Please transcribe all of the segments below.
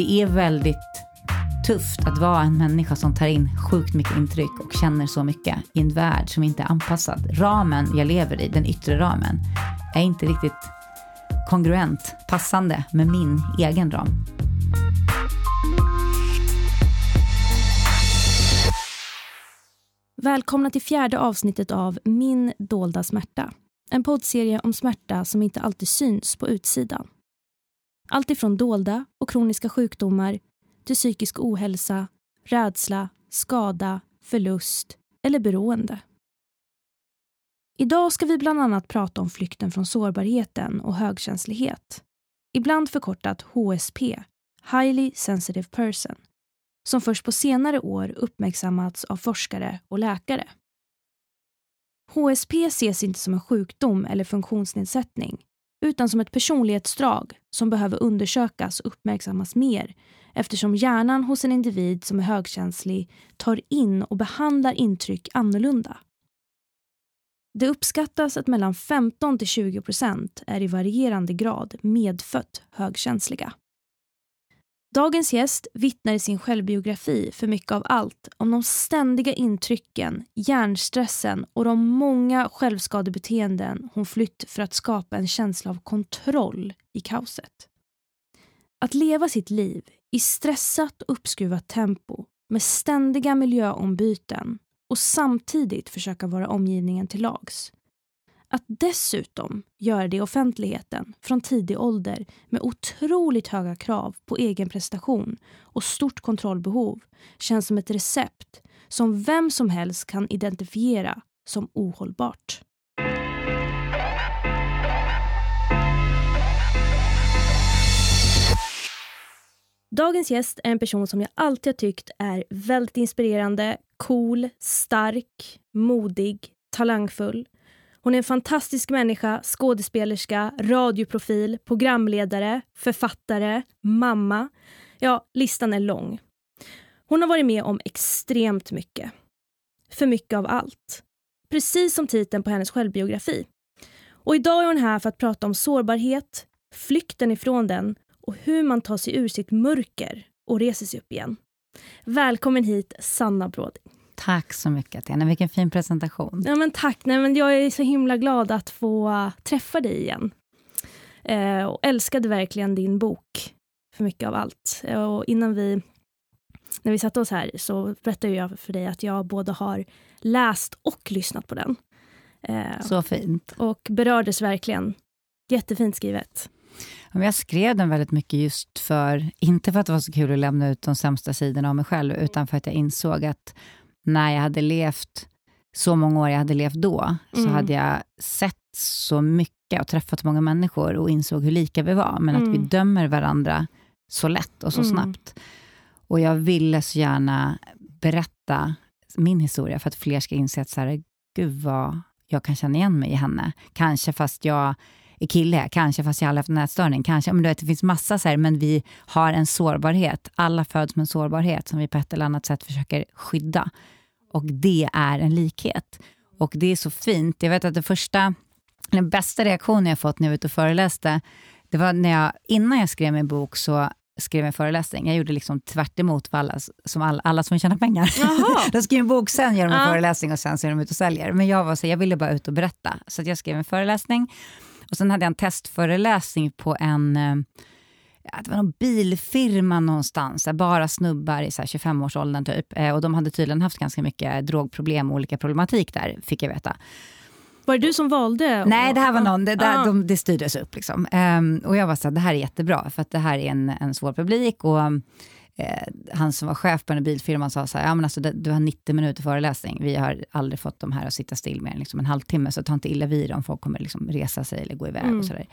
det är väldigt tufft att vara en människa som tar in sjukt mycket intryck och känner så mycket i en värld som inte är anpassad. Ramen jag lever i, den yttre ramen, är inte riktigt kongruent, passande med min egen ram. Välkomna till fjärde avsnittet av Min dolda smärta. En poddserie om smärta som inte alltid syns på utsidan. Allt ifrån dolda och kroniska sjukdomar till psykisk ohälsa, rädsla, skada, förlust eller beroende. Idag ska vi bland annat prata om flykten från sårbarheten och högkänslighet. Ibland förkortat HSP, Highly Sensitive Person, som först på senare år uppmärksammats av forskare och läkare. HSP ses inte som en sjukdom eller funktionsnedsättning utan som ett personlighetsdrag som behöver undersökas och uppmärksammas mer eftersom hjärnan hos en individ som är högkänslig tar in och behandlar intryck annorlunda. Det uppskattas att mellan 15 till 20 procent är i varierande grad medfött högkänsliga. Dagens gäst vittnar i sin självbiografi för mycket av allt om de ständiga intrycken, hjärnstressen och de många självskadebeteenden hon flytt för att skapa en känsla av kontroll i kaoset. Att leva sitt liv i stressat och uppskruvat tempo med ständiga miljöombyten och samtidigt försöka vara omgivningen till lags. Att dessutom göra det i offentligheten från tidig ålder med otroligt höga krav på egen prestation och stort kontrollbehov känns som ett recept som vem som helst kan identifiera som ohållbart. Dagens gäst är en person som jag alltid har tyckt är väldigt inspirerande, cool, stark, modig, talangfull. Hon är en fantastisk människa, skådespelerska, radioprofil, programledare, författare, mamma. Ja, listan är lång. Hon har varit med om extremt mycket. För mycket av allt. Precis som titeln på hennes självbiografi. Och idag är hon här för att prata om sårbarhet, flykten ifrån den och hur man tar sig ur sitt mörker och reser sig upp igen. Välkommen hit, Sanna Bråding. Tack så mycket, Athena. Vilken fin presentation. Ja, men tack. Nej, men jag är så himla glad att få träffa dig igen. Eh, och älskade verkligen din bok, för mycket av allt. Och innan vi, när vi satte oss här så berättade jag för dig att jag både har läst och lyssnat på den. Eh, så fint. Och berördes verkligen. Jättefint skrivet. Jag skrev den väldigt mycket just för, inte för att det var så kul att lämna ut de sämsta sidorna av mig själv, utan för att jag insåg att när jag hade levt så många år jag hade levt då, mm. så hade jag sett så mycket och träffat många människor och insåg hur lika vi var, men mm. att vi mm. dömer varandra så lätt och så mm. snabbt. Och jag ville så gärna berätta min historia för att fler ska inse att så här, gud vad jag kan känna igen mig i henne. Kanske fast jag är kille, kanske fast jag aldrig haft nätstörning, kanske, men du vet, det finns massa så här, men vi har en sårbarhet. Alla föds med en sårbarhet som vi på ett eller annat sätt försöker skydda. Och det är en likhet. Och det är så fint. Jag vet att det första, den bästa reaktionen jag fått när jag var ute och föreläste, det var när jag, innan jag skrev min bok så skrev en föreläsning. Jag gjorde liksom tvärt emot alla som, alla, alla som vill tjäna pengar. de skriver en bok, sen gör de en ja. föreläsning och sen så är de ute och säljer. Men jag var så, jag ville bara ut och berätta. Så jag skrev en föreläsning och sen hade jag en testföreläsning på en eh, det var någon bilfirma någonstans, bara snubbar i 25-årsåldern typ. Eh, och de hade tydligen haft ganska mycket drogproblem och olika problematik där, fick jag veta. Var det du som valde? Nej, det här var någon, det, där, ah. de, det styrdes upp. Liksom. Um, och jag var så här, det här är jättebra, för att det här är en, en svår publik. Och eh, han som var chef på den bilfirman sa så här, ja, men alltså, du har 90 minuter föreläsning. Vi har aldrig fått de här att sitta still mer än liksom en halvtimme, så ta inte illa vid om folk kommer liksom resa sig eller gå iväg. Mm. och så där.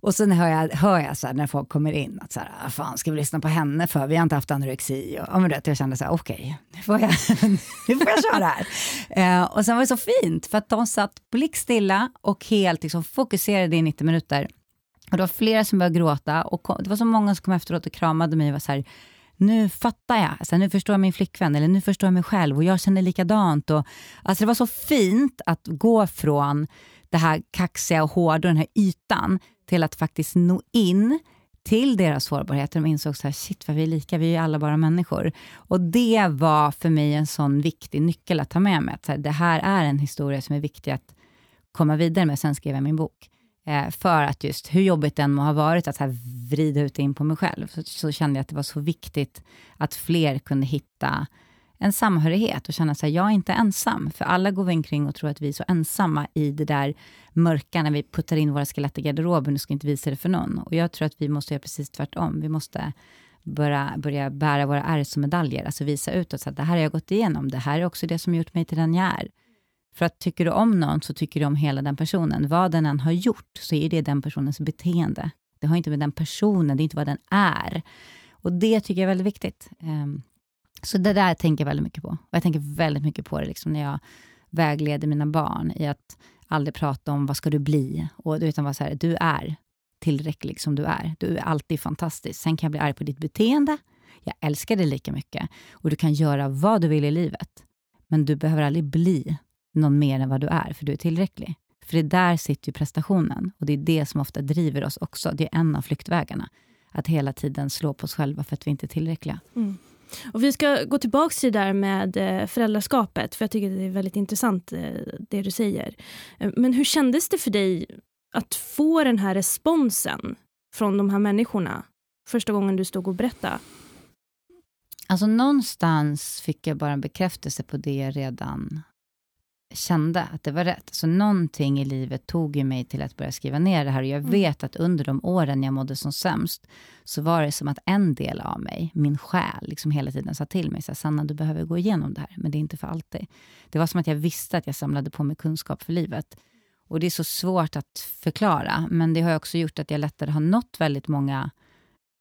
Och sen hör jag, hör jag så här, när folk kommer in att så här, ah, fan ska vi lyssna på henne för? Vi har inte haft anorexi. Och, och jag kände så här, okej, okay, nu, får jag, nu får jag köra här. Eh, och sen var det så fint, för att de satt blickstilla och helt liksom, fokuserade i 90 minuter. Och det var flera som började gråta och kom, det var så många som kom efteråt och kramade mig och var så här, nu fattar jag, alltså, nu förstår jag min flickvän, eller nu förstår jag mig själv och jag känner likadant. Och, alltså, det var så fint att gå från det här kaxiga och hårda och den här ytan till att faktiskt nå in till deras sårbarheter. De insåg så här, shit vad vi är lika, vi är alla bara människor. Och det var för mig en sån viktig nyckel att ta med mig. Att här, det här är en historia som är viktig att komma vidare med. Sen skrev jag min bok. Eh, för att just, hur jobbigt det än må ha varit att här vrida ut det in på mig själv, så, så, kände jag att det var så viktigt att fler kunde hitta en samhörighet och känna att jag är inte ensam. För alla går vi omkring och tror att vi är så ensamma i det där mörka, när vi puttar in våra skelett i garderoben och ska inte visa det för någon. Och jag tror att vi måste göra precis tvärtom. Vi måste börja, börja bära våra ärr som medaljer, alltså visa utåt att det här har jag gått igenom. Det här är också det som gjort mig till den jag är. För att tycker du om någon, så tycker du om hela den personen. Vad den än har gjort, så är det den personens beteende. Det har inte med den personen, det är inte vad den är. Och det tycker jag är väldigt viktigt. Ehm, så det där tänker jag väldigt mycket på. Och jag tänker väldigt mycket på det liksom när jag vägleder mina barn i att aldrig prata om vad ska du bli, och, utan vara så här, du är tillräcklig som du är. Du är alltid fantastisk. Sen kan jag bli arg på ditt beteende. Jag älskar dig lika mycket. Och du kan göra vad du vill i livet. Men du behöver aldrig bli någon mer än vad du är, för du är tillräcklig. För det där sitter ju prestationen. Och det är det som ofta driver oss också. Det är en av flyktvägarna. Att hela tiden slå på oss själva för att vi inte är tillräckliga. Mm. Och vi ska gå tillbaka till det där med eh, föräldraskapet, för jag tycker det är väldigt intressant eh, det du säger. Eh, men hur kändes det för dig att få den här responsen från de här människorna första gången du stod och berättade? Alltså någonstans fick jag bara en bekräftelse på det jag redan kände att det var rätt. Så någonting i livet tog ju mig till att börja skriva ner det här. Och jag mm. vet att under de åren jag mådde som sämst, så var det som att en del av mig, min själ, liksom hela tiden sa till mig, så här, Sanna du behöver gå igenom det här, men det är inte för alltid. Det var som att jag visste att jag samlade på mig kunskap för livet. Och det är så svårt att förklara, men det har också gjort att jag lättare har nått väldigt många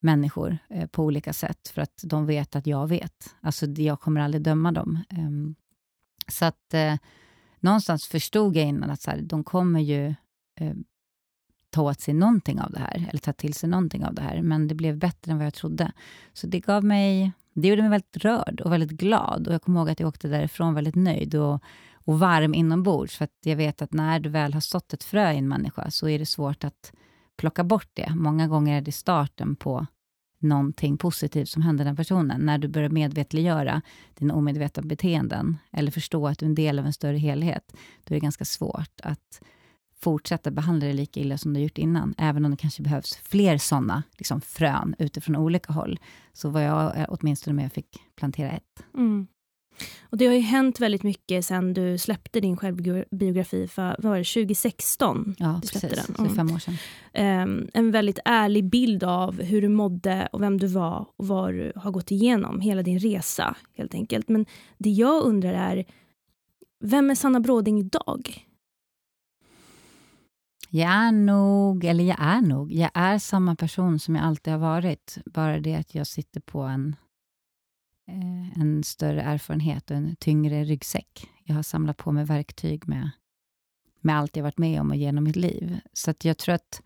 människor eh, på olika sätt, för att de vet att jag vet. Alltså, jag kommer aldrig döma dem. Um, så att eh, någonstans förstod jag innan att så här, de kommer ju eh, ta åt sig någonting av det här, eller ta till sig någonting av det här, men det blev bättre än vad jag trodde. Så det gav mig, det gjorde mig väldigt rörd och väldigt glad. Och Jag kommer ihåg att jag åkte därifrån väldigt nöjd och, och varm inombords, för att jag vet att när du väl har sått ett frö i en människa, så är det svårt att plocka bort det. Många gånger är det starten på någonting positivt som händer den personen. När du börjar medvetliggöra dina omedvetna beteenden eller förstå att du är en del av en större helhet, då är det ganska svårt att fortsätta behandla dig lika illa som du gjort innan, även om det kanske behövs fler sådana liksom, frön utifrån olika håll. Så var jag eh, åtminstone med och fick plantera ett. Mm. Och det har ju hänt väldigt mycket sen du släppte din självbiografi för vad var det, 2016. Ja, du släppte precis. Den. Mm. fem år sedan. Um, en väldigt ärlig bild av hur du mådde och vem du var och vad du har gått igenom, hela din resa helt enkelt. Men det jag undrar är, vem är Sanna Bråding idag? Jag är nog, eller jag är nog, jag är samma person som jag alltid har varit. Bara det att jag sitter på en en större erfarenhet och en tyngre ryggsäck. Jag har samlat på mig verktyg med, med allt jag varit med om och genom mitt liv. Så jag tror att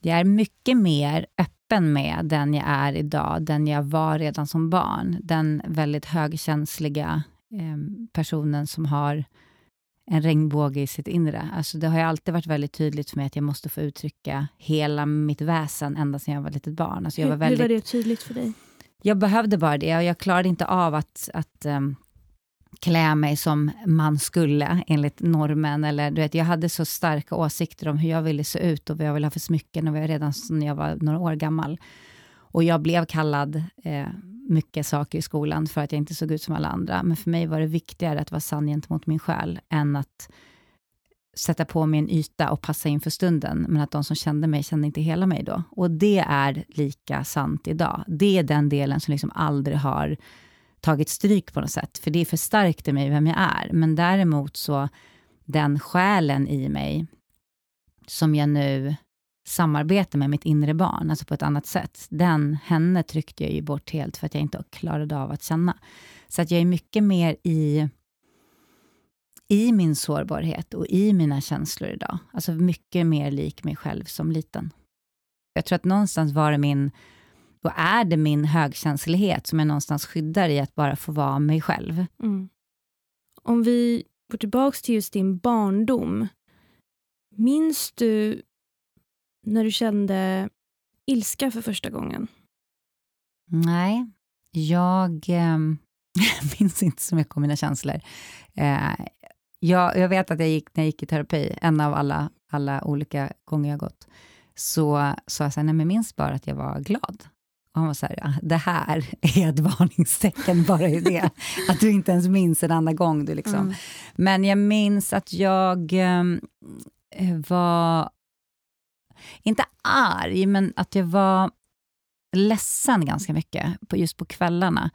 jag är mycket mer öppen med den jag är idag, den jag var redan som barn. Den väldigt högkänsliga eh, personen som har en regnbåge i sitt inre. Alltså det har ju alltid varit väldigt tydligt för mig att jag måste få uttrycka hela mitt väsen ända sedan jag var litet barn. Alltså jag var väldigt, hur var det tydligt för dig? Jag behövde bara det och jag klarade inte av att, att um, klä mig som man skulle enligt normen. Eller, du vet, jag hade så starka åsikter om hur jag ville se ut och vad jag ville ha för smycken och vad jag redan när jag var några år gammal. Och jag blev kallad eh, mycket saker i skolan för att jag inte såg ut som alla andra. Men för mig var det viktigare att vara sann gentemot min själ än att sätta på mig en yta och passa in för stunden, men att de som kände mig kände inte hela mig då. Och det är lika sant idag. Det är den delen som liksom aldrig har tagit stryk på något sätt, för det förstärkte mig vem jag är. Men däremot så, den själen i mig, som jag nu samarbetar med mitt inre barn, alltså på ett annat sätt, den, henne tryckte jag ju bort helt för att jag inte klarade av att känna. Så att jag är mycket mer i i min sårbarhet och i mina känslor idag. Alltså mycket mer lik mig själv som liten. Jag tror att någonstans var det min, och är det min högkänslighet som jag någonstans skyddar i att bara få vara mig själv. Mm. Om vi går tillbaka till just din barndom. Minns du när du kände ilska för första gången? Nej, jag eh, minns inte så mycket om mina känslor. Eh, jag, jag, vet att jag gick, när jag gick i terapi, en av alla, alla olika gånger jag gått, så sa jag så här, nej men minns bara att jag var glad. Och han var så här, ah, det här är ett varningstecken, bara i det. att du inte ens minns en andra gång. Du liksom. Mm. Men jag minns att jag ehm, eh, var, inte arg, men att jag var ledsen ganska mycket, på, just på kvällarna.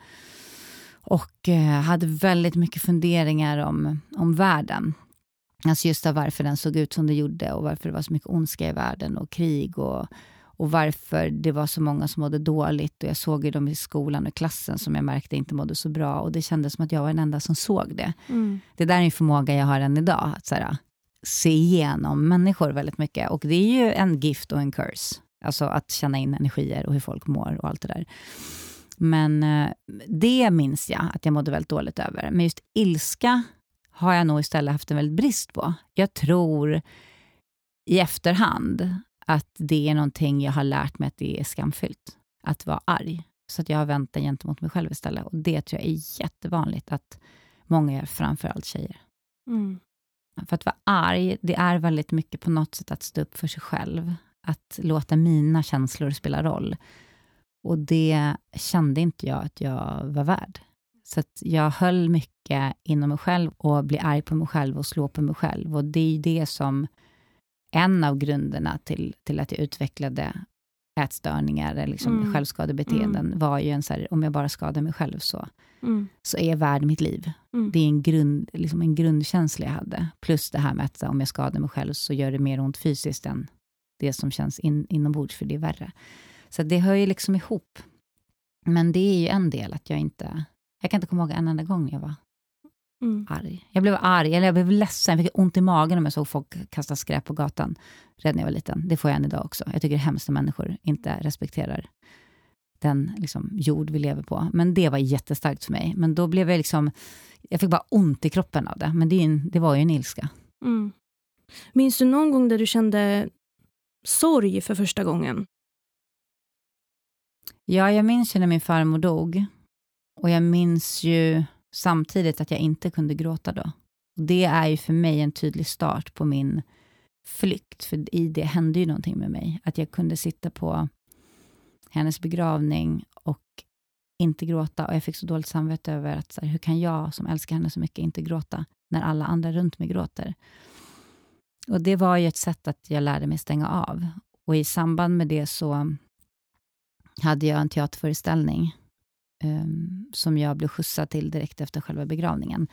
Och eh, hade väldigt mycket funderingar om, om världen. Alltså just av varför den såg ut som den gjorde och varför det var så mycket ondska i världen och krig och, och varför det var så många som mådde dåligt. Och Jag såg ju dem i skolan och klassen som jag märkte inte mådde så bra och det kändes som att jag var den enda som såg det. Mm. Det där är en förmåga jag har än idag, att så här, se igenom människor väldigt mycket. Och det är ju en gift och en curse. Alltså att känna in energier och hur folk mår och allt det där. Men eh, det minns jag att jag mådde väldigt dåligt över. Men just ilska har jag nog istället haft en väldigt brist på. Jag tror i efterhand att det är någonting jag har lärt mig att det är skamfyllt. Att vara arg. Så att jag har vänt det gentemot mig själv istället. Och det tror jag är jättevanligt att många gör, framförallt tjejer. Mm. För att vara arg, det är väldigt mycket på något sätt att stå upp för sig själv. Att låta mina känslor spela roll. Och det kände inte jag att jag var värd. Så jag höll mycket inom mig själv och blev arg på mig själv och slå på mig själv. Och det är det som en av grunderna till, till att jag utvecklade ätstörningar, eller liksom mm. självskadebeteenden, mm. var ju en så här, om jag bara skadar mig själv så, mm. så är jag värd mitt liv. Mm. Det är en, grund, liksom en grundkänsla jag hade. Plus det här med att om jag skadar mig själv så gör det mer ont fysiskt än det som känns in, inombords, för det är värre. Så det hör ju liksom ihop. Men det är ju en del att jag inte... Jag kan inte komma ihåg en enda gång jag var mm. arg. Jag blev arg, eller jag blev ledsen. Jag fick ont i magen om jag såg folk kasta skräp på gatan redan när jag var liten. Det får jag än idag också. Jag tycker det är hemskt när människor inte respekterar den liksom, jord vi lever på. Men det var jättestarkt för mig. Men då blev jag liksom... Jag fick bara ont i kroppen av det. Men det, en, det var ju en ilska. Mm. Minns du någon gång där du kände sorg för första gången? Ja, jag minns ju när min farmor dog. Och jag minns ju samtidigt att jag inte kunde gråta då. Och det är ju för mig en tydlig start på min flykt, för i det hände ju någonting med mig. Att jag kunde sitta på hennes begravning och inte gråta. Och jag fick så dåligt samvete över att så här, hur kan jag som älskar henne så mycket inte gråta när alla andra runt mig gråter? Och Det var ju ett sätt att jag lärde mig stänga av. Och i samband med det så hade jag en teaterföreställning um, som jag blev skjutsad till direkt efter själva begravningen.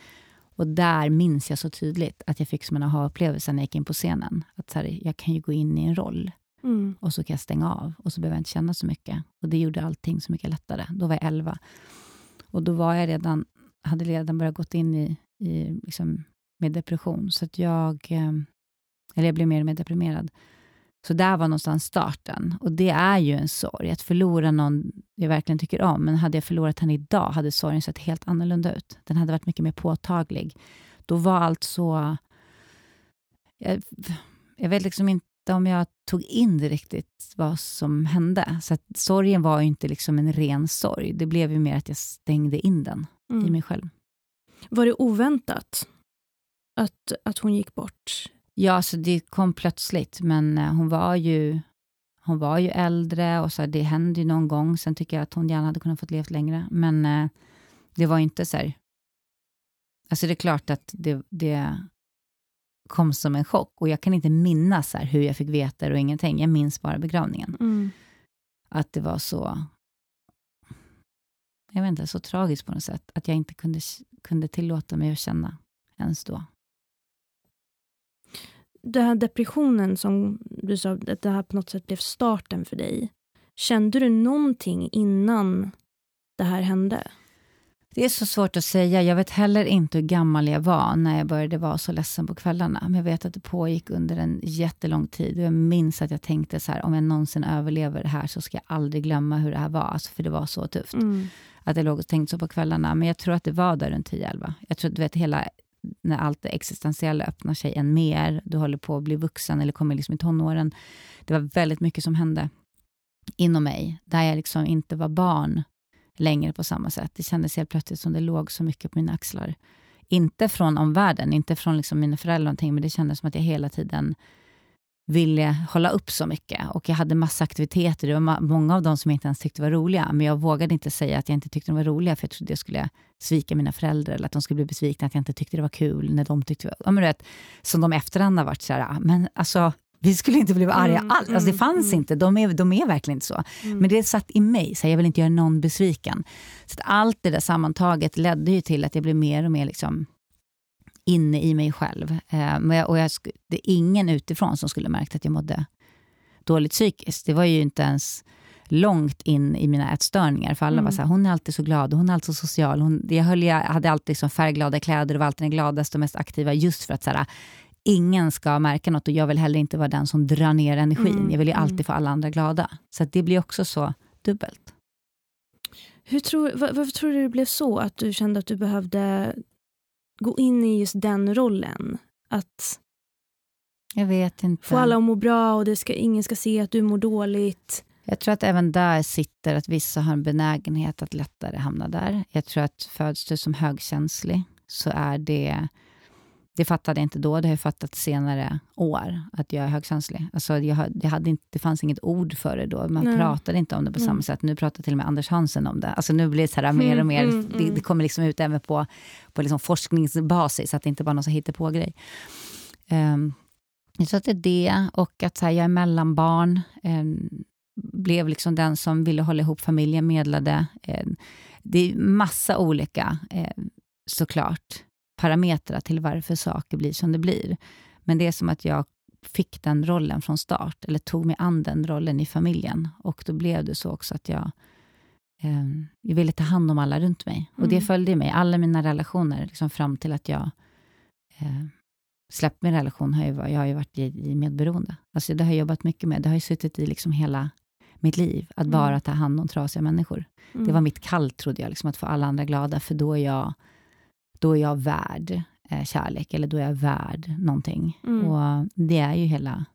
Och där minns jag så tydligt att jag fick som en aha-upplevelse när jag gick in på scenen. Att så här, jag kan ju gå in i en roll mm. och så kan jag stänga av och så behöver jag inte känna så mycket. Och det gjorde allting så mycket lättare. Då var jag 11. Och då var jag redan, hade redan börjat gått in i, i liksom, med depression. Så att jag, ehm, eller jag blev mer och mer deprimerad. Så där var någonstans starten. Och det är ju en sorg, att förlora någon jag verkligen tycker om. Men hade jag förlorat henne idag hade sorgen sett helt annorlunda ut. Den hade varit mycket mer påtaglig. Då var allt så... Jag, jag vet liksom inte om jag tog in det riktigt vad som hände. Så sorgen var ju inte liksom en ren sorg. Det blev ju mer att jag stängde in den mm. i mig själv. Var det oväntat att, att hon gick bort? Ja, så det kom plötsligt, men eh, hon var ju, hon var ju äldre och så det hände ju någon gång. Sen tycker jag att hon gärna hade kunnat få leva längre, men eh, det var inte så här... Alltså det är klart att det, det kom som en chock och jag kan inte minnas här hur jag fick veta det och ingenting. Jag minns bara begravningen. Mm. Att det var så, jag vet inte, så tragiskt på något sätt. Att jag inte kunde, kunde tillåta mig att känna ens då den här depressionen som du sa, att det här på något sätt blev starten för dig. Kände du någonting innan det här hände? Det är så svårt att säga. Jag vet heller inte hur gammal jag var när jag började vara så ledsen på kvällarna. Men jag vet att det pågick under en jättelång tid. Och jag minns att jag tänkte så här, om jag någonsin överlever det här så ska jag aldrig glömma hur det här var. Alltså, för det var så tufft. Mm. Att jag låg och tänkte så på kvällarna. Men jag tror att det var där runt 10-11. Jag tror att du vet, hela när allt det existentiella öppnar sig än mer, du håller på att bli vuxen eller kommer liksom i tonåren. Det var väldigt mycket som hände. inom mig, där jag liksom inte var barn längre på samma sätt. Det kändes helt plötsligt som det låg så mycket på mina axlar. Inte från omvärlden, inte från liksom mina föräldrar, någonting, men det kändes som att jag hela tiden ville hålla upp så mycket. Och jag hade massa aktiviteter. Det var många av dem som jag inte ens tyckte var roliga. Men jag vågade inte säga att jag inte tyckte de var roliga, för jag trodde jag skulle svika mina föräldrar, eller att de skulle bli besvikna att jag inte tyckte det var kul, när de tyckte... Ja, men vet, som de efterhand har varit så här, ah, men alltså, vi skulle inte bli arga mm, alls. Alltså, det mm, fanns mm, inte. De är, de är verkligen inte så. Mm. Men det satt i mig, så jag vill inte göra någon besviken. Så allt det där sammantaget ledde ju till att jag blev mer och mer liksom inne i mig själv. Eh, men jag, och jag, det är ingen utifrån som skulle märkt att jag mådde dåligt psykiskt. Det var ju inte ens långt in i mina ätstörningar. För alla mm. var så här, hon är alltid så glad och hon är alltid så social. Hon, jag, höll, jag hade alltid liksom färgglada kläder och var alltid den gladaste och mest aktiva just för att så här, ingen ska märka något och jag vill heller inte vara den som drar ner energin. Mm. Jag vill ju alltid mm. få alla andra glada. Så det blir också så dubbelt. Hur tror, var, varför tror du det blev så? Att du kände att du behövde gå in i just den rollen? Att jag vet inte. få alla att må bra och det ska, ingen ska se att du mår dåligt. Jag tror att även där sitter att vissa har en benägenhet att lättare hamna där. Jag tror att föds du som högkänslig så är det det fattade jag inte då, det har jag fattat senare år, att jag är högkänslig. Alltså jag, jag hade inte, det fanns inget ord för det då, man Nej. pratade inte om det på samma mm. sätt. Nu pratar till och med Anders Hansen om det. Alltså nu blir det så här mer och mer, mm, mm, det, det, kommer liksom ut även på, på liksom forskningsbasis, att det inte bara är någon som på grej. Um, tror att det är det, och att så här, jag är mellanbarn. Um, blev liksom den som ville hålla ihop familjen, medlade. Um, det är massa olika, såklart parametrar till varför saker blir som det blir. Men det är som att jag fick den rollen från start, eller tog mig an den rollen i familjen. Och då blev det så också att jag, eh, jag ville ta hand om alla runt mig. Mm. Och det mm. följde mig, alla mina relationer, liksom fram till att jag eh, släppte min relation. Har jag, jag har ju varit i, i medberoende. Alltså det har jag jobbat mycket med. Det har ju suttit i liksom hela mitt liv, att mm. bara ta hand om trasiga människor. Mm. Det var mitt kall, trodde jag, liksom, att få alla andra glada, för då är jag då är jag värd eh, kärlek, eller då är jag värd någonting. Mm. Och det är ju hela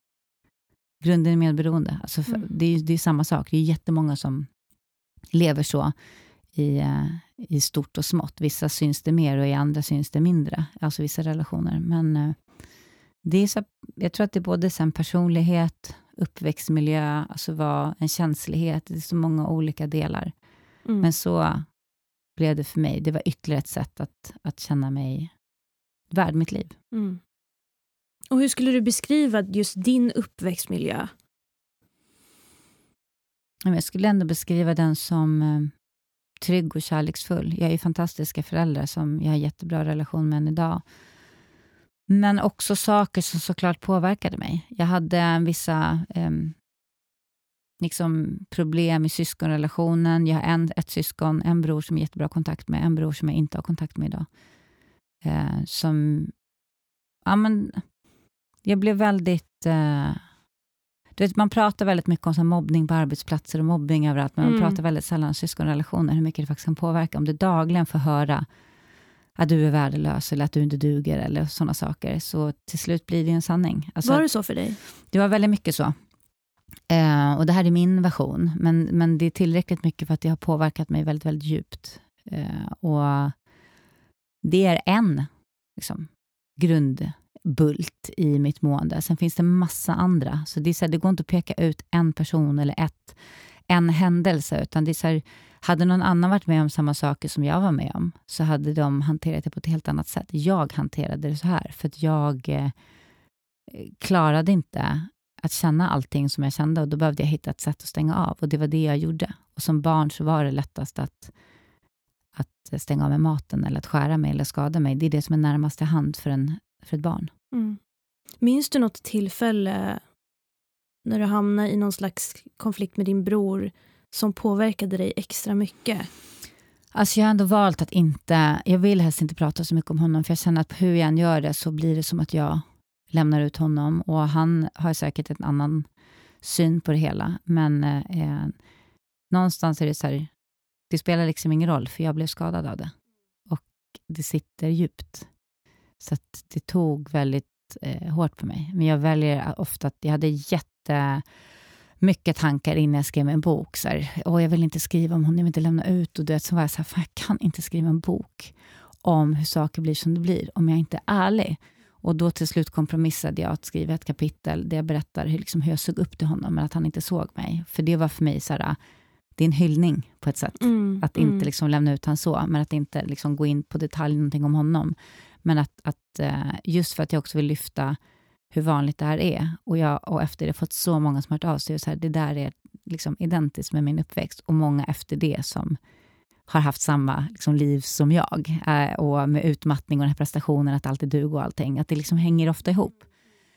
grunden i medberoende. Alltså för, mm. det, är, det är samma sak. Det är jättemånga som lever så i, eh, i stort och smått. Vissa syns det mer och i andra syns det mindre. Alltså vissa relationer. Men eh, det är så, jag tror att det är både sen personlighet, uppväxtmiljö, alltså vad, en känslighet. Det är så många olika delar. Mm. Men så blev det för mig. Det var ytterligare ett sätt att, att känna mig värd mitt liv. Mm. Och Hur skulle du beskriva just din uppväxtmiljö? Jag skulle ändå beskriva den som eh, trygg och kärleksfull. Jag har fantastiska föräldrar som jag har jättebra relation med än idag. Men också saker som såklart påverkade mig. Jag hade vissa eh, liksom problem i syskonrelationen. Jag har en, ett syskon, en bror som jag har jättebra kontakt med, en bror som jag inte har kontakt med idag. Eh, som, ja men, jag blev väldigt... Eh, du vet, man pratar väldigt mycket om så mobbning på arbetsplatser och mobbning överallt, men mm. man pratar väldigt sällan om syskonrelationer, hur mycket det faktiskt kan påverka. Om du dagligen får höra att du är värdelös eller att du inte duger eller sådana saker, så till slut blir det en sanning. Alltså, var det så för dig? Det var väldigt mycket så. Eh, och Det här är min version, men, men det är tillräckligt mycket för att det har påverkat mig väldigt, väldigt djupt. Eh, och Det är en liksom, grundbult i mitt mående. Sen finns det massa andra. Så det, är så här, det går inte att peka ut en person eller ett, en händelse, utan det är så här, hade någon annan varit med om samma saker som jag var med om, så hade de hanterat det på ett helt annat sätt. Jag hanterade det så här, för att jag eh, klarade inte att känna allting som jag kände och då behövde jag hitta ett sätt att stänga av och det var det jag gjorde. Och som barn så var det lättast att, att stänga av med maten eller att skära mig eller skada mig. Det är det som är närmast till hand för, en, för ett barn. Mm. Minns du något tillfälle när du hamnade i någon slags konflikt med din bror som påverkade dig extra mycket? Alltså jag har ändå valt att inte, jag vill helst inte prata så mycket om honom, för jag känner att hur jag än gör det så blir det som att jag lämnar ut honom. Och han har säkert en annan syn på det hela. Men eh, någonstans är det så här, det spelar liksom ingen roll, för jag blev skadad av det. Och det sitter djupt. Så det tog väldigt eh, hårt på mig. Men jag väljer ofta att, jag hade jätte mycket tankar innan jag skrev en bok. Så här, Åh, jag vill inte skriva om hon, jag vill inte lämna ut. Och det, så var jag så här, fan, jag kan inte skriva en bok om hur saker blir som det blir, om jag inte är ärlig. Och då till slut kompromissade jag att skriva ett kapitel där jag berättar hur, liksom, hur jag såg upp till honom, men att han inte såg mig. För det var för mig så här, det är en hyllning på ett sätt. Mm, att mm. inte liksom lämna ut honom så, men att inte liksom gå in på detalj någonting om honom. Men att, att eh, just för att jag också vill lyfta hur vanligt det här är. Och, jag, och efter det fått så många som hört av sig, och så här, det där är liksom identiskt med min uppväxt. Och många efter det som har haft samma liksom, liv som jag. Eh, och med utmattning och den här prestationen, att alltid duga och allting. Att det liksom hänger ofta ihop.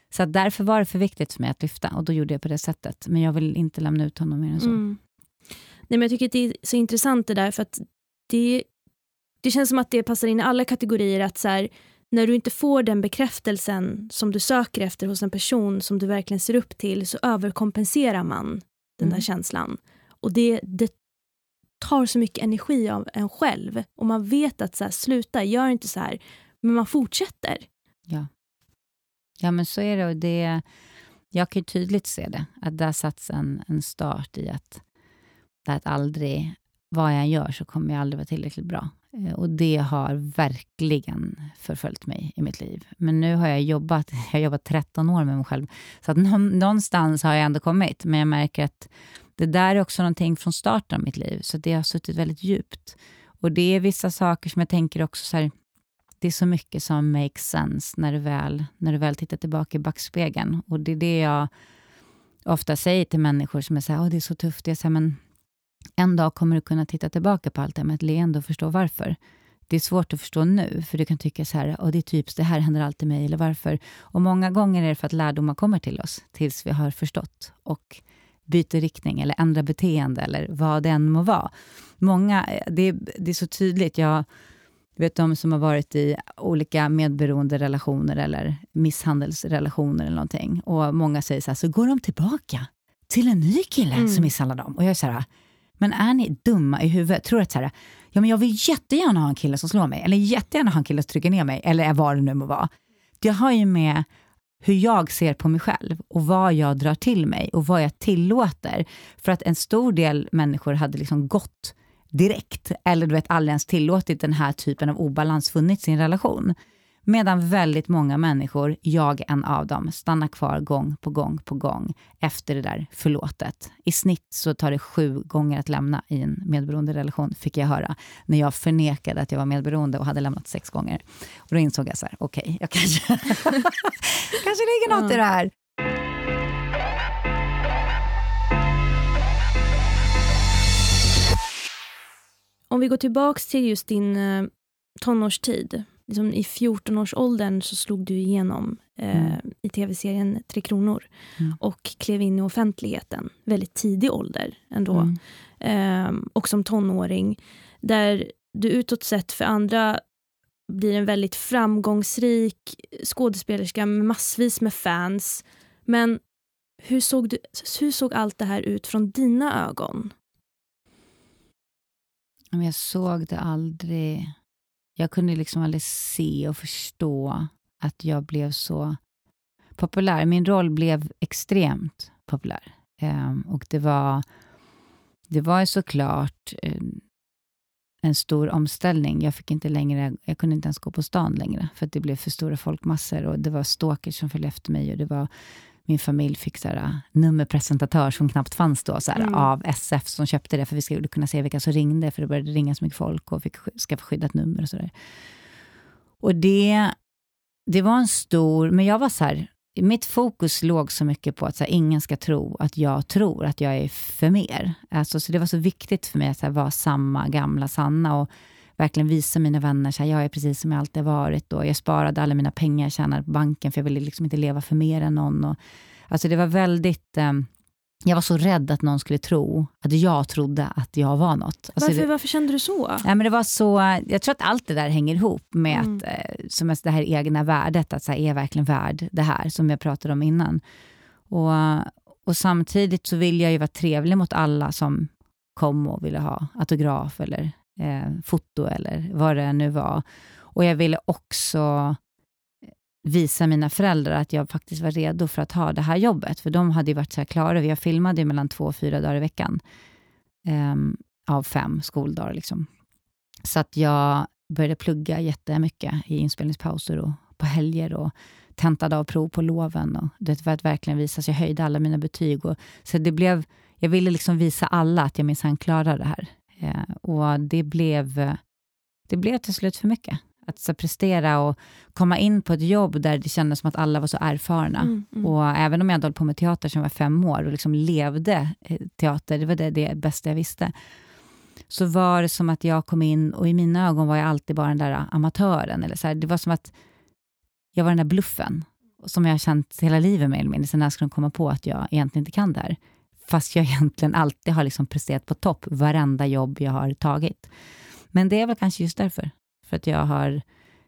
Så därför var det för viktigt för mig att lyfta. Och då gjorde jag på det sättet. Men jag vill inte lämna ut honom mer än så. Mm. Nej, men jag tycker att det är så intressant det där, för att det, det känns som att det passar in i alla kategorier. att så här, När du inte får den bekräftelsen som du söker efter hos en person som du verkligen ser upp till, så överkompenserar man den Mm. där känslan. Och det, det tar så mycket energi av en själv. Och man vet att så här, sluta, gör inte så här. Men man fortsätter. Ja. ja, men så är det. Och det jag kan ju tydligt se det, att där satts en, en start i att, att aldrig, vad jag än gör, så kommer jag aldrig vara tillräckligt bra. Eh, och det har verkligen förföljt mig i mitt liv. Men nu har jag jobbat, jag har jobbat 13 år med mig själv, så att någonstans har jag ändå kommit. Men jag märker att det där är också någonting från starten av mitt liv, så det har suttit väldigt djupt. Och det är vissa saker som jag tänker också så här, det är så mycket som makes sense när du väl, när du väl tittar tillbaka i backspegeln. Och det är det jag ofta säger till människor som är så här, Åh, det är så tufft. Jag säger, men en dag kommer du kunna titta tillbaka på allt det här med ett leende och förstå varför. Det är svårt att förstå nu, för du kan tycka så här, Åh, det är typiskt, det här händer alltid mig, eller varför? Och många gånger är det för att lärdomar kommer till oss, tills vi har förstått och byter riktning, eller ändrar beteende, eller vad det än må vara. Många, det, det är så tydligt, jag vet de som har varit i olika medberoende relationer eller misshandelsrelationer eller någonting. Och många säger så här, så går de tillbaka till en ny kille Mm. som misshandlar dem. Och jag är så här, men är ni dumma i huvudet? Tror att så här, ja men jag vill jättegärna ha en kille som slår mig, eller jättegärna ha en kille som trycker ner mig, eller vad det nu må vara. Det har ju med hur jag ser på mig själv och vad jag drar till mig och vad jag tillåter. För att en stor del människor hade liksom gått direkt, eller du vet aldrig ens tillåtit den här typen av obalans funnits i en relation. Medan väldigt många människor, jag en av dem, stannar kvar gång på gång på gång efter det där förlåtet. I snitt så tar det sju gånger att lämna i en medberoende relation, fick jag höra, när jag förnekade att jag var medberoende och hade lämnat sex gånger. Och då insåg jag så här, okej, jag kanske, kanske ligger något i det här. Om vi går tillbaka till just din eh, tonårstid. Liksom I 14-årsåldern så slog du igenom eh, Mm. i tv-serien Tre Kronor Mm. och klev in i offentligheten. Väldigt tidig ålder ändå. Mm. Eh, och som tonåring. Där du utåt sett för andra blir en väldigt framgångsrik skådespelerska med massvis med fans. Men hur såg, du, hur såg allt det här ut från dina ögon? Jag såg det aldrig. Jag kunde liksom aldrig se och förstå att jag blev så populär. Min roll blev extremt populär. Ehm, och det var, det var såklart eh, en stor omställning. Jag fick inte längre, jag kunde inte ens gå på stan längre, för att det blev för stora folkmassor och det var stalkers som följde efter mig och det var min familj fick så här, nummerpresentatör som knappt fanns då, så här, Mm. av SF som köpte det, för vi skulle kunna se vilka som ringde, för det började ringa så mycket folk och fick sk- skaffa skyddat nummer och sådär. Och det, det var en stor, men jag var så här, mitt fokus låg så mycket på att så här, ingen ska tro att jag tror att jag är för mer. Alltså, så det var så viktigt för mig att så här, vara samma gamla Sanna och verkligen visa mina vänner att jag är precis som jag alltid varit. Och jag sparade alla mina pengar jag tjänade på banken för jag ville liksom inte leva för mer än någon. Och, alltså det var väldigt... Eh, jag var så rädd att någon skulle tro att jag trodde att jag var något. Alltså Varför, det, varför kände du så? Ja, men det var så, jag tror att allt det där hänger ihop med Mm. att, eh, som det här egna värdet, att så här, är jag verkligen värd det här, som jag pratade om innan. Och, och samtidigt så vill jag ju vara trevlig mot alla som kom och ville ha autograf eller eh, foto eller vad det nu var. Och jag ville också eh, visa mina föräldrar att jag faktiskt var redo för att ha det här jobbet. För de hade ju varit så här klara. Jag filmade mellan två och fyra dagar i veckan. eh, av fem skoldagar. Liksom. Så att jag började plugga jättemycket i inspelningspauser och på helger och tentade av prov på loven. Och det var att verkligen visa, så jag höjde alla mina betyg. Och, så det blev, jag ville liksom visa alla att jag minsann klarar det här. Eh, och det blev, det blev till slut för mycket. Att så prestera och komma in på ett jobb där det kändes som att alla var så erfarna. Mm, mm. Och även om jag hade hållit på med teater sedan jag var fem år och liksom levde eh, teater, det var det, det bästa jag visste, så var det som att jag kom in och i mina ögon var jag alltid bara den där amatören. Eller så här, det var som att jag var den där bluffen som jag har känt hela livet mer eller mindre, sen när jag skulle komma på att jag egentligen inte kan det här. Fast jag egentligen alltid har liksom presterat på topp, varenda jobb jag har tagit. Men det är väl kanske just därför. För att jag har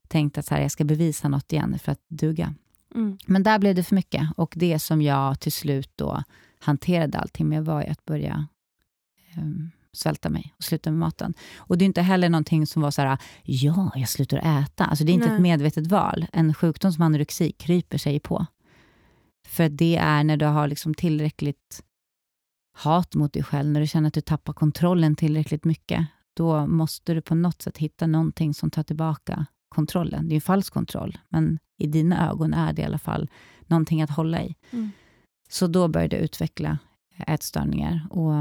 tänkt att så här, jag ska bevisa något igen för att duga. Mm. Men där blev det för mycket. Och det som jag till slut då hanterade allting med var att börja um, svälta mig och sluta med maten. Och det är inte heller någonting som var så här, ja, jag slutar äta. Alltså det är inte Nej. ett medvetet val. En sjukdom som anorexi kryper sig på. För det är när du har liksom tillräckligt hat mot dig själv, när du känner att du tappar kontrollen tillräckligt mycket, då måste du på något sätt hitta någonting som tar tillbaka kontrollen. Det är en falsk kontroll, men i dina ögon är det i alla fall någonting att hålla i. Mm. Så då började jag utveckla ätstörningar. Och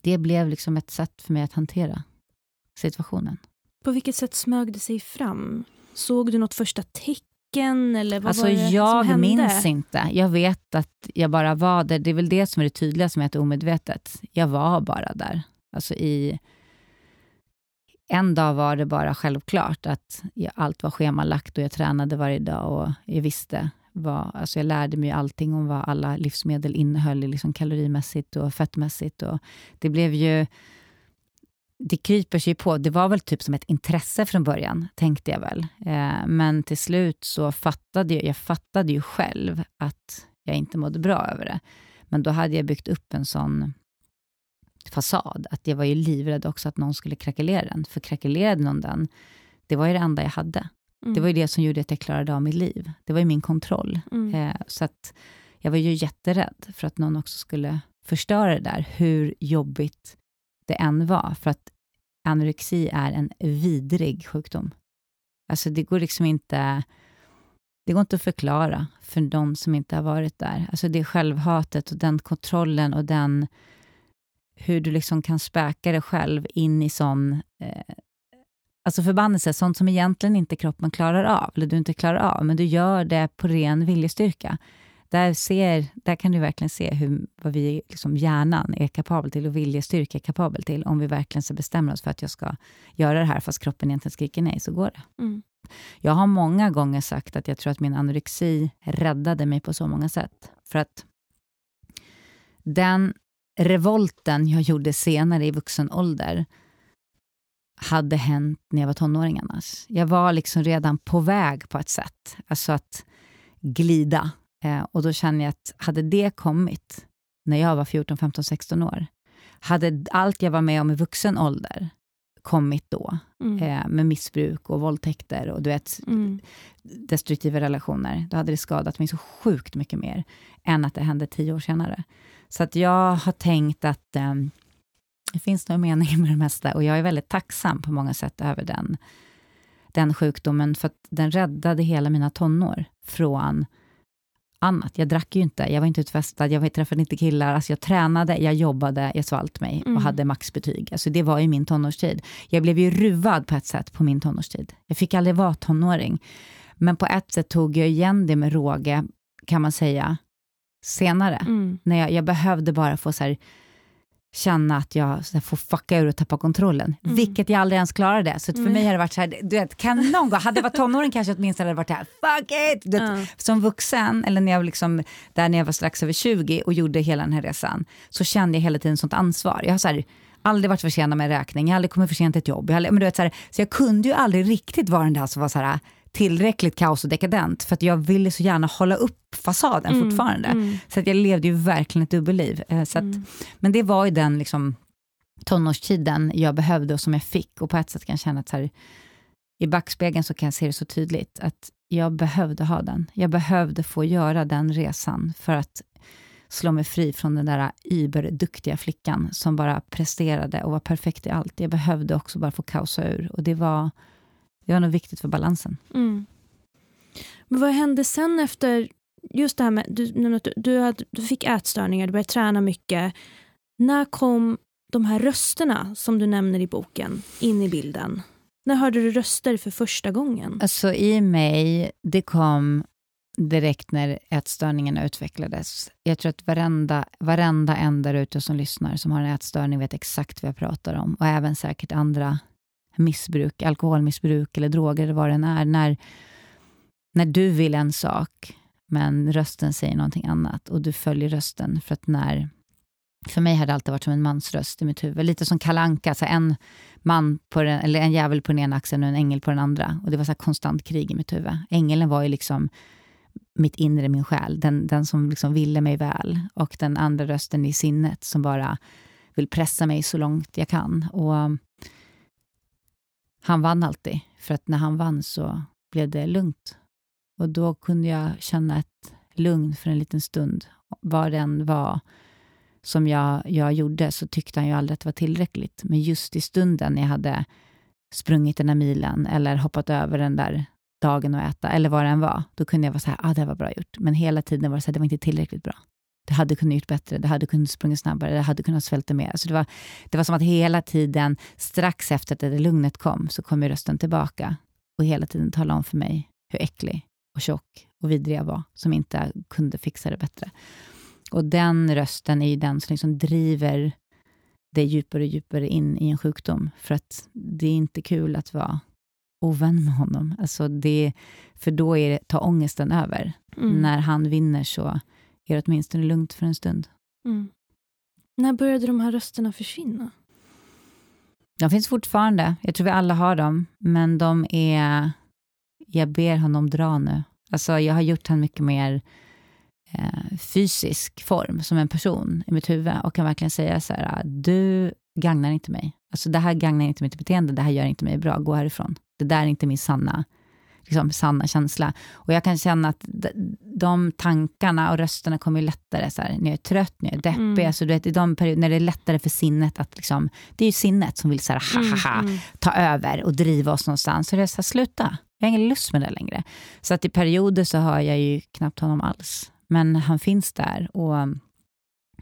det blev liksom ett sätt för mig att hantera situationen. På vilket sätt smög det sig fram? Såg du något första tecken? Eller vad alltså, var det jag som hände? minns inte. Jag vet att jag bara var där. Det är väl det som är det tydliga som är omedvetet. Jag var bara där. Alltså i... En dag var det bara självklart att allt var schemalagt och jag tränade varje dag och jag visste vad, alltså jag lärde mig allting om vad alla livsmedel innehöll liksom kalorimässigt och fettmässigt. Och det blev ju... Det kryper sig på. Det var väl typ som ett intresse från början, tänkte jag väl. Eh, men till slut så fattade jag, jag fattade ju själv att jag inte mådde bra över det. Men då hade jag byggt upp en sån fasad, att jag var ju livrädd också att någon skulle krackelera den. För krackelerade någon den, det var ju det enda jag hade. Mm. Det var ju det som gjorde att jag klarade av mitt liv. Det var ju min kontroll. Mm. Eh, så att jag var ju jätterädd för att någon också skulle förstöra det där, hur jobbigt det än var. För att anorexi är en vidrig sjukdom. Alltså det går liksom inte... Det går inte att förklara för de som inte har varit där. Alltså det självhatet och den kontrollen och den hur du liksom kan späka dig själv in i sån eh, Alltså förbannelse, sånt som egentligen inte kroppen klarar av, eller du inte klarar av, men du gör det på ren viljestyrka. Där, ser, där kan du verkligen se hur, vad vi, liksom hjärnan är kapabel till och viljestyrka är kapabel till. Om vi verkligen så bestämmer oss för att jag ska göra det här, fast kroppen egentligen skriker nej, så går det. Mm. Jag har många gånger sagt att jag tror att min anorexi räddade mig på så många sätt. För att den revolten jag gjorde senare i vuxen ålder, hade hänt när jag var tonåring annars. Jag var liksom redan på väg på ett sätt, alltså att glida. Eh, och då känner jag att hade det kommit när jag var 14, 15, 16 år, hade allt jag var med om i vuxen ålder kommit då, mm. eh, med missbruk och våldtäkter och du vet, mm. destruktiva relationer, då hade det skadat mig så sjukt mycket mer än att det hände tio år senare. Så att jag har tänkt att eh, det finns nog mening med det mesta och jag är väldigt tacksam på många sätt över den, den sjukdomen, för att den räddade hela mina tonår från annat. Jag drack ju inte, jag var inte utfestad, jag träffade inte killar. Alltså jag tränade, jag jobbade, jag svalt mig mm. och hade maxbetyg. Alltså det var ju min tonårstid. Jag blev ju ruvad på ett sätt på min tonårstid. Jag fick aldrig vara tonåring. Men på ett sätt tog jag igen det med råge, kan man säga, senare. Mm. När jag, jag, behövde bara få så här, känna att jag så får fucka ur och tappa kontrollen. Mm. Vilket jag aldrig ens klarade. Så för mm. mig har det varit så här, du vet, kan någon gång, hade jag varit tonåring kanske åtminstone hade varit här, fuck it! Vet, mm. Som vuxen, eller när jag, liksom, där när jag var strax över 20 och gjorde hela den här resan, så kände jag hela tiden sånt ansvar. Jag har så här, aldrig varit försenad med räkning, jag har aldrig kommit för sent till ett jobb. Jag, aldrig, men du vet, så, här, så jag kunde ju aldrig riktigt vara den där som var så här, tillräckligt kaos och dekadent för att jag ville så gärna hålla upp fasaden mm, fortfarande. Mm. Så att jag levde ju verkligen ett dubbelliv. Eh, så att, mm. Men det var ju den liksom, tonårstiden jag behövde och som jag fick och på ett sätt kan jag känna att här, i backspegeln så kan jag se det så tydligt att jag behövde ha den. Jag behövde få göra den resan för att slå mig fri från den där überduktiga flickan som bara presterade och var perfekt i allt. Jag behövde också bara få kaosa ur och det var, det var nog viktigt för balansen. Mm. Men vad hände sen efter, just det här med, du, du, du, hade, du fick ätstörningar, du började träna mycket. När kom de här rösterna som du nämner i boken in i bilden? När hörde du röster för första gången? Alltså i mig, det kom direkt när ätstörningarna utvecklades. Jag tror att varenda, varenda en där ute som lyssnar som har en ätstörning vet exakt vad jag pratar om. Och även säkert andra missbruk, alkoholmissbruk eller droger eller vad det än är. När, när du vill en sak, men rösten säger någonting annat och du följer rösten. För att när för mig har det alltid varit som en mansröst i mitt huvud. Lite som kalanka, så en man på den, eller en jävel på den ena axeln och en ängel på den andra. Och Det var så konstant krig i mitt huvud. Ängeln var ju liksom mitt inre, min själ. Den, den som liksom ville mig väl. Och den andra rösten i sinnet som bara vill pressa mig så långt jag kan. Och han vann alltid, för att när han vann så blev det lugnt. Och då kunde jag känna ett lugn för en liten stund, vad den var som jag, jag gjorde så tyckte han ju aldrig att det var tillräckligt. Men just i stunden när jag hade sprungit den där milen eller hoppat över den där dagen att äta, eller vad det än var, då kunde jag vara så här, ah, det var bra gjort. Men hela tiden var det så här, det var inte tillräckligt bra. Det hade kunnat gjort bättre, det hade kunnat sprungit snabbare, det hade kunnat svälta mer. Alltså det, var, det var som att hela tiden, strax efter att det lugnet kom, så kom rösten tillbaka och hela tiden talade om för mig hur äcklig och tjock och vidrig jag var, som inte kunde fixa det bättre. Och den rösten är ju den som liksom driver dig djupare och djupare in i en sjukdom. För att det är inte kul att vara ovän med honom. Alltså det, för då är det, tar ångesten över. Mm. När han vinner så det åtminstone lugnt för en stund. Mm. När började de här rösterna försvinna? De finns fortfarande. Jag tror vi alla har dem. Men de är... Jag ber honom dra nu. Alltså jag har gjort honom mycket mer eh, fysisk form som en person i mitt huvud och kan verkligen säga så här, du gagnar inte mig. Alltså det här gagnar inte mitt beteende, det här gör inte mig bra, gå härifrån. Det där är inte min sanna, liksom, sanna känsla. Och jag kan känna att de tankarna och rösterna kommer lättare så här, när jag är trött, när jag är deppig. Mm. Alltså, du vet, i de perioder, när det är lättare för sinnet att, liksom, det är ju sinnet som vill så här, ha, ha, ha, mm, mm. ta över och driva oss någonstans. Så det är så här, sluta, jag har ingen lust med det längre. Så att i perioder så har jag ju knappt honom alls. Men han finns där och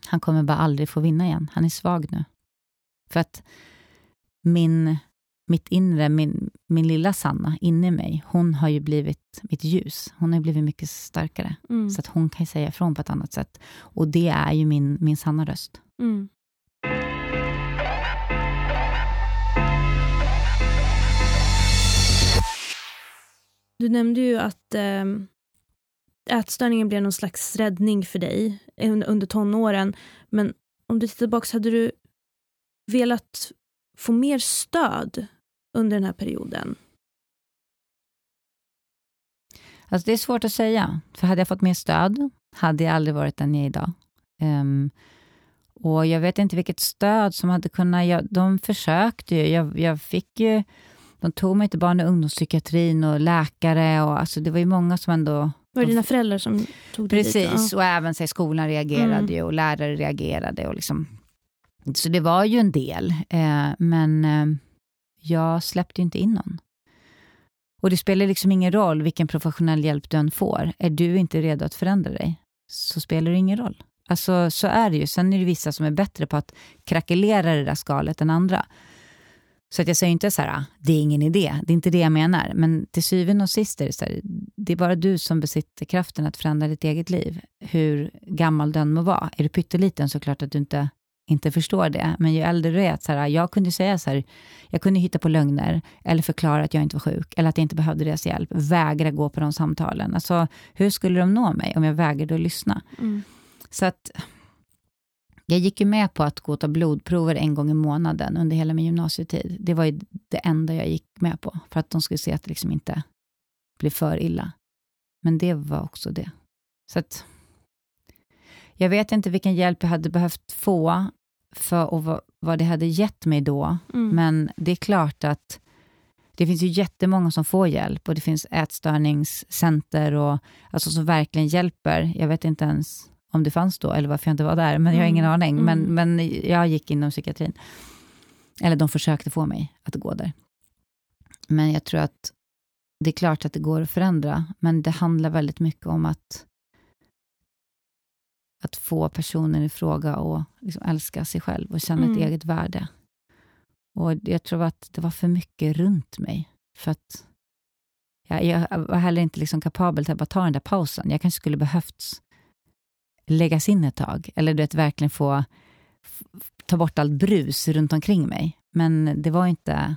han kommer bara aldrig få vinna igen. Han är svag nu. För att min, mitt inre, min, min lilla Sanna inne i mig, hon har ju blivit mitt ljus. Hon har blivit mycket starkare. Mm. Så att hon kan säga ifrån på ett annat sätt. Och det är ju min, min sanna röst. Mm. Du nämnde ju att eh, ätstörningen blev någon slags räddning för dig under tonåren. Men om du tittar tillbaka, hade du velat få mer stöd under den här perioden? Alltså det är svårt att säga. För hade jag fått mer stöd hade jag aldrig varit den jag är idag. Um, och jag vet inte vilket stöd som hade kunnat... Jag, de försökte ju. Jag, jag fick ju... De tog mig till barn och ungdomspsykiatrin och läkare. Och, alltså det var ju många som ändå var det dina föräldrar som tog dig Precis, dit? Ja. och även så, skolan reagerade mm. ju och lärare reagerade. Och liksom, så det var ju en del. Eh, men eh, jag släppte inte in någon. Och det spelar liksom ingen roll vilken professionell hjälp du än får. Är du inte redo att förändra dig, så spelar det ingen roll. Alltså, så är det ju. Sen är det vissa som är bättre på att krackelera det där skalet än andra. Så att jag säger inte så här, ah, det är ingen idé. Det är inte det jag menar. Men till syvende och sist är det så här, det är bara du som besitter kraften att förändra ditt eget liv. Hur gammal den må vara. Är du pytteliten så klart att du inte, inte förstår det. Men ju äldre du är, så här, jag kunde säga så här, jag kunde hitta på lögner eller förklara att jag inte var sjuk eller att jag inte behövde deras hjälp. Vägra gå på de samtalen. Alltså, hur skulle de nå mig om jag vägrade att lyssna? Mm. Så att jag gick ju med på att gå och ta blodprover en gång i månaden under hela min gymnasietid. Det var ju det enda jag gick med på, för att de skulle se att det liksom inte blev för illa. Men det var också det. Så att, jag vet inte vilken hjälp jag hade behövt få för och vad, vad det hade gett mig då. Mm. Men det är klart att det finns ju jättemånga som får hjälp och det finns ätstörningscenter och, alltså, som verkligen hjälper. Jag vet inte ens om det fanns då eller varför jag inte var där, men jag har ingen mm. aning. Men, mm. men jag gick inom psykiatrin. Eller de försökte få mig att gå där. Men jag tror att det är klart att det går att förändra, men det handlar väldigt mycket om att att få personen i fråga att liksom älska sig själv och känna mm. ett eget värde. Och Jag tror att det var för mycket runt mig. För att jag, jag var heller inte liksom kapabel till att bara ta den där pausen. Jag kanske skulle behövts läggas in ett tag. Eller du vet, verkligen få ta bort allt brus runt omkring mig. Men det var inte...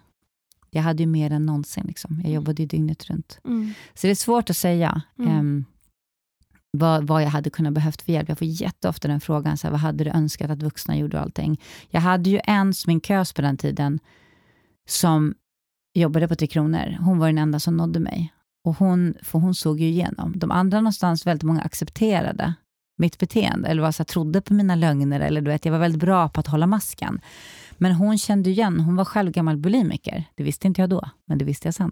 Jag hade ju mer än någonsin. Liksom. Jag mm. jobbade ju dygnet runt. Mm. Så det är svårt att säga. Mm. Um, vad, vad jag hade kunnat behövt för hjälp. Jag får jätteofta den frågan, så här, vad hade du önskat att vuxna gjorde och allting. Jag hade ju en sminkös på den tiden som jobbade på Tre Kronor. Hon var den enda som nådde mig. Och hon, för hon såg ju igenom. De andra någonstans, väldigt många accepterade mitt beteende, eller var så här, trodde på mina lögner, eller du vet, jag var väldigt bra på att hålla masken. Men hon kände igen, hon var själv gammal bulimiker. Det visste inte jag då, men det visste jag sen.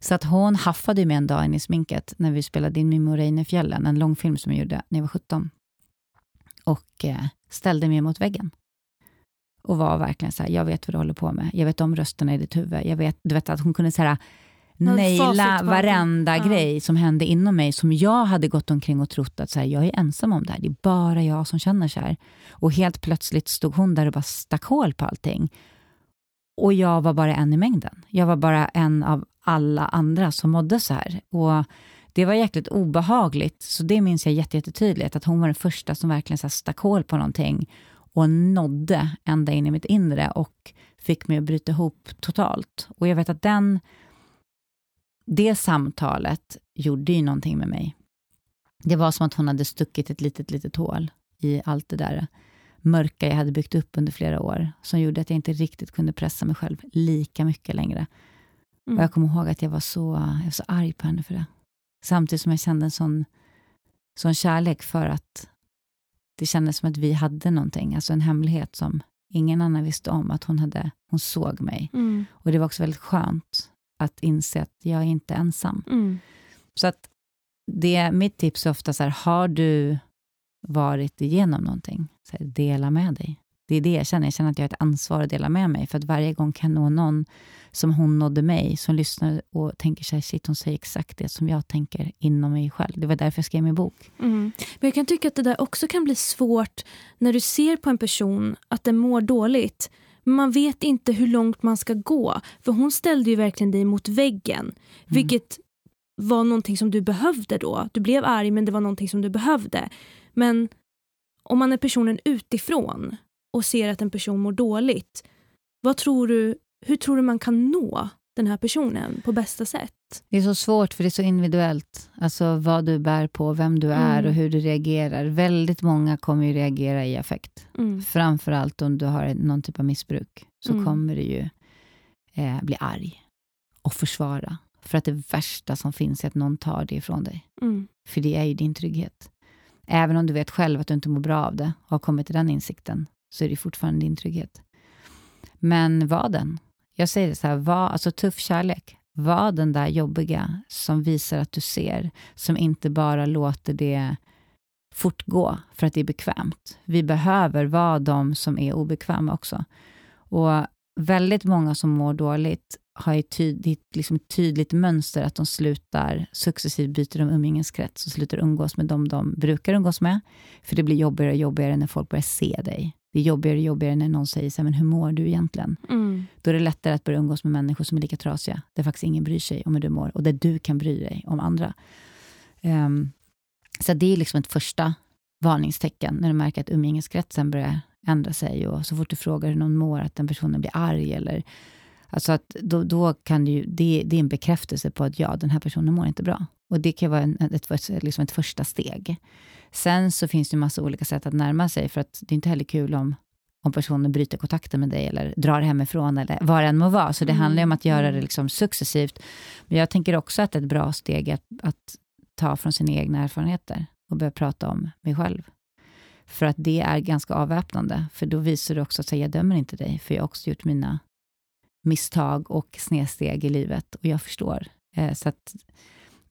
Så att hon haffade mig en dag in i sminket när vi spelade in Mimmo Reine-fjällen, en långfilm som jag gjorde när jag var 17. Och eh, ställde mig mot väggen. Och var verkligen så här, jag vet vad du håller på med. Jag vet om rösterna i ditt huvud. Jag vet, du vet att hon kunde säga naila varenda ja. grej som hände inom mig, som jag hade gått omkring och trott att så här, jag är ensam om det här. Det är bara jag som känner så här. Och helt plötsligt stod hon där och bara stack hål på allting. Och jag var bara en i mängden. Jag var bara en av alla andra som mådde så här. Och det var jäkligt obehagligt, så det minns jag jättetydligt, att hon var den första som verkligen så stack hål på någonting och nådde ända in i mitt inre och fick mig att bryta ihop totalt. Och jag vet att den, det samtalet gjorde ju någonting med mig. Det var som att hon hade stuckit ett litet, litet hål i allt det där mörka jag hade byggt upp under flera år, som gjorde att jag inte riktigt kunde pressa mig själv lika mycket längre. Mm. Och jag kommer ihåg att jag var, så, jag var så arg på henne för det. Samtidigt som jag kände en sån, sån kärlek för att det kändes som att vi hade någonting, alltså en hemlighet som ingen annan visste om, att hon, hade, hon såg mig. Mm. Och det var också väldigt skönt att inse att jag är inte ensam. Mm. Så att det, mitt tips är ofta så här, har du varit igenom någonting, så här, dela med dig. Det är det jag känner. Jag känner att jag har ett ansvar att dela med mig. För att varje gång kan nå någon som hon nådde mig, som lyssnar och tänker sig, shit hon säger exakt det som jag tänker inom mig själv. Det var därför jag skrev min bok. Mm. Men jag kan tycka att det där också kan bli svårt när du ser på en person att den mår dåligt. Man vet inte hur långt man ska gå. För hon ställde ju verkligen dig mot väggen. Mm. Vilket var någonting som du behövde då. Du blev arg men det var någonting som du behövde. Men om man är personen utifrån och ser att en person mår dåligt, vad tror du, hur tror du man kan nå den här personen på bästa sätt? Det är så svårt, för det är så individuellt. Alltså vad du bär på, vem du är mm. och hur du reagerar. Väldigt många kommer ju reagera i affekt. Mm. Framförallt om du har någon typ av missbruk, så mm. kommer du ju eh, bli arg och försvara. För att det värsta som finns är att någon tar det ifrån dig. Mm. För det är ju din trygghet. Även om du vet själv att du inte mår bra av det och har kommit till den insikten, så är det fortfarande din trygghet. Men var den. Jag säger det så här, var, alltså tuff kärlek. Var den där jobbiga som visar att du ser, som inte bara låter det fortgå för att det är bekvämt. Vi behöver vara de som är obekväma också. Och väldigt många som mår dåligt har ett tydligt, liksom tydligt mönster att de slutar successivt byter de umgängeskrets och slutar umgås med de de brukar umgås med. För det blir jobbigare och jobbigare när folk börjar se dig. Det är jobbigare och jobbigare när någon säger så här, men hur mår du egentligen? Mm. Då är det lättare att börja umgås med människor som är lika trasiga, där faktiskt ingen bryr sig om hur du mår och där du kan bry dig om andra. Um, så det är liksom ett första varningstecken när du märker att umgängeskretsen börjar ändra sig och så fort du frågar hur någon mår, att den personen blir arg eller Alltså att då, då kan du, det, det är en bekräftelse på att ja, den här personen mår inte bra. Och det kan vara en, ett, liksom ett första steg. Sen så finns det massa olika sätt att närma sig, för att det är inte heller kul om, om personen bryter kontakten med dig eller drar hemifrån eller vad det än må vara. Så det mm. handlar om att göra det mm. liksom successivt. Men jag tänker också att ett bra steg är att, att ta från sina egna erfarenheter och börja prata om mig själv. För att det är ganska avväpnande, för då visar du också att jag dömer inte dig, för jag har också gjort mina misstag och snedsteg i livet och jag förstår. Eh, så att,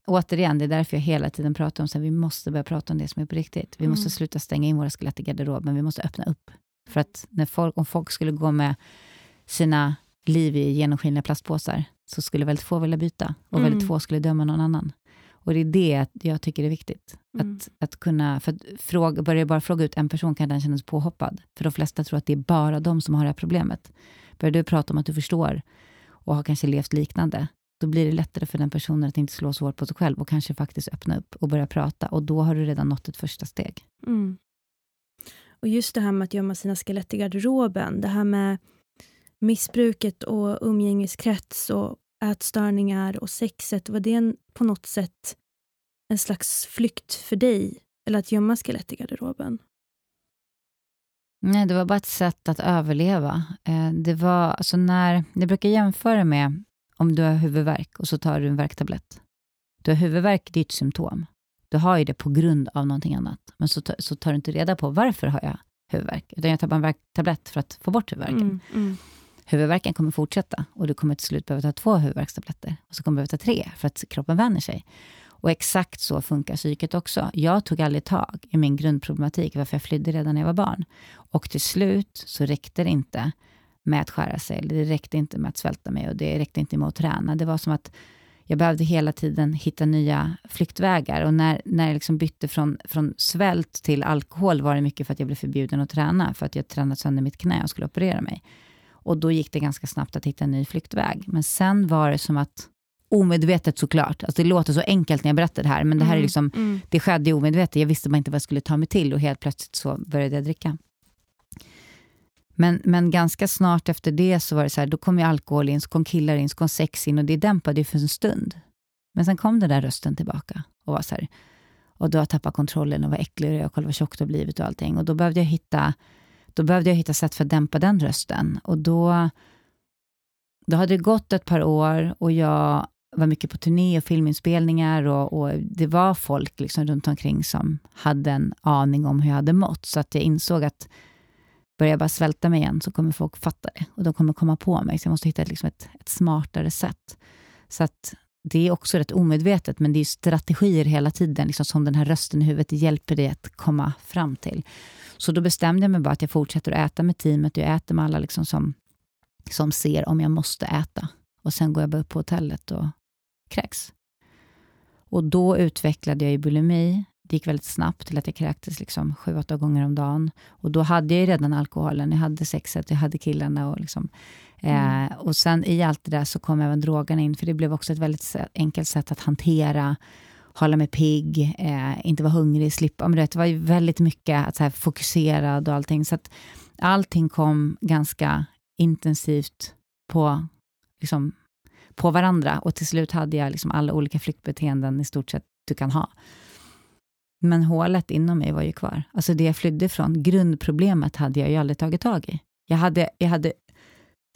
återigen, det är därför jag hela tiden pratar om att vi måste börja prata om det som är på riktigt. Vi mm. måste sluta stänga in våra skelett i garderoben, vi måste öppna upp. För att när folk, om folk skulle gå med sina liv i genomskinliga plastpåsar, så skulle väldigt få vilja byta och mm. väldigt få skulle döma någon annan. Och det är det jag tycker är viktigt. Mm. Att, att kunna, för att fråga, börjar jag bara fråga ut en person kan den kännas påhoppad. För de flesta tror att det är bara de som har det här problemet. Börjar du prata om att du förstår och har kanske levt liknande, då blir det lättare för den personen att inte slå så hårt på sig själv och kanske faktiskt öppna upp och börja prata. Och då har du redan nått ett första steg. Mm. Och just det här med att gömma sina skelett i garderoben, det här med missbruket och umgängeskrets och ätstörningar och sexet, var det på något sätt en slags flykt för dig? Eller att gömma skelett i garderoben? Nej, det var bara ett sätt att överleva. Eh, det var, alltså när, jag brukar jämföra med om du har huvudvärk och så tar du en värktablett. Du har huvudvärk, det är ett symptom. Du har ju det på grund av någonting annat. Men så, så tar du inte reda på varför har jag huvudvärk. Utan jag tar bara en värktablett för att få bort huvudvärken. Mm, mm. Huvudvärken kommer fortsätta och du kommer till slut behöva ta två huvudvärkstabletter. Och så kommer du behöva ta tre för att kroppen vänjer sig. Och exakt så funkar psyket också. Jag tog aldrig tag i min grundproblematik, varför jag flydde redan när jag var barn. Och till slut så räckte det inte med att skära sig, det räckte inte med att svälta mig och det räckte inte med att träna. Det var som att jag behövde hela tiden hitta nya flyktvägar. Och när, när jag liksom bytte från, från svält till alkohol var det mycket för att jag blev förbjuden att träna, för att jag tränat sönder mitt knä och skulle operera mig. Och då gick det ganska snabbt att hitta en ny flyktväg. Men sen var det som att omedvetet såklart. Alltså det låter så enkelt när jag berättar det här, men det här är mm, liksom, mm. det skedde omedvetet. Jag visste bara inte vad jag skulle ta mig till och helt plötsligt så började jag dricka. Men, men ganska snart efter det så var det så här, då kom ju alkohol in, så kom killar in, så kom sex in och det dämpade ju för en stund. Men sen kom den där rösten tillbaka och var så här, och då har jag tappat kontrollen och var äcklig och jag kolla vad tjockt det har blivit och allting. Och då behövde jag hitta, då behövde jag hitta sätt för att dämpa den rösten. Och då, då hade det gått ett par år och jag var mycket på turné och filminspelningar och, och det var folk liksom runt omkring som hade en aning om hur jag hade mått. Så att jag insåg att börjar jag bara svälta mig igen så kommer folk fatta det och de kommer komma på mig. Så jag måste hitta liksom ett, ett smartare sätt. Så att det är också rätt omedvetet, men det är strategier hela tiden liksom som den här rösten i huvudet hjälper dig att komma fram till. Så då bestämde jag mig bara att jag fortsätter att äta med teamet. Jag äter med alla liksom som, som ser om jag måste äta. Och Sen går jag bara upp på hotellet och kräks. Och då utvecklade jag ju bulimi. Det gick väldigt snabbt till att jag kräktes liksom sju, åtta gånger om dagen. Och då hade jag redan alkoholen, jag hade sexet, jag hade killarna. Och, liksom, mm. eh, och sen i allt det där så kom även drogerna in, för det blev också ett väldigt enkelt sätt att hantera hålla mig pigg, eh, inte vara hungrig, slippa. Men det var ju väldigt mycket att så här, fokuserad och allting. Så att allting kom ganska intensivt på liksom, på varandra och till slut hade jag liksom alla olika flyktbeteenden i stort sett du kan ha. Men hålet inom mig var ju kvar. Alltså det jag flydde ifrån, grundproblemet hade jag ju aldrig tagit tag i. Jag hade, jag hade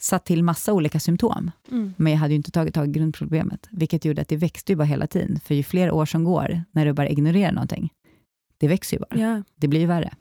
satt till massa olika symptom, mm. men jag hade ju inte tagit tag i grundproblemet, vilket gjorde att det växte ju bara hela tiden. För ju fler år som går, när du bara ignorerar någonting, det växer ju bara. Ja. Det blir ju värre.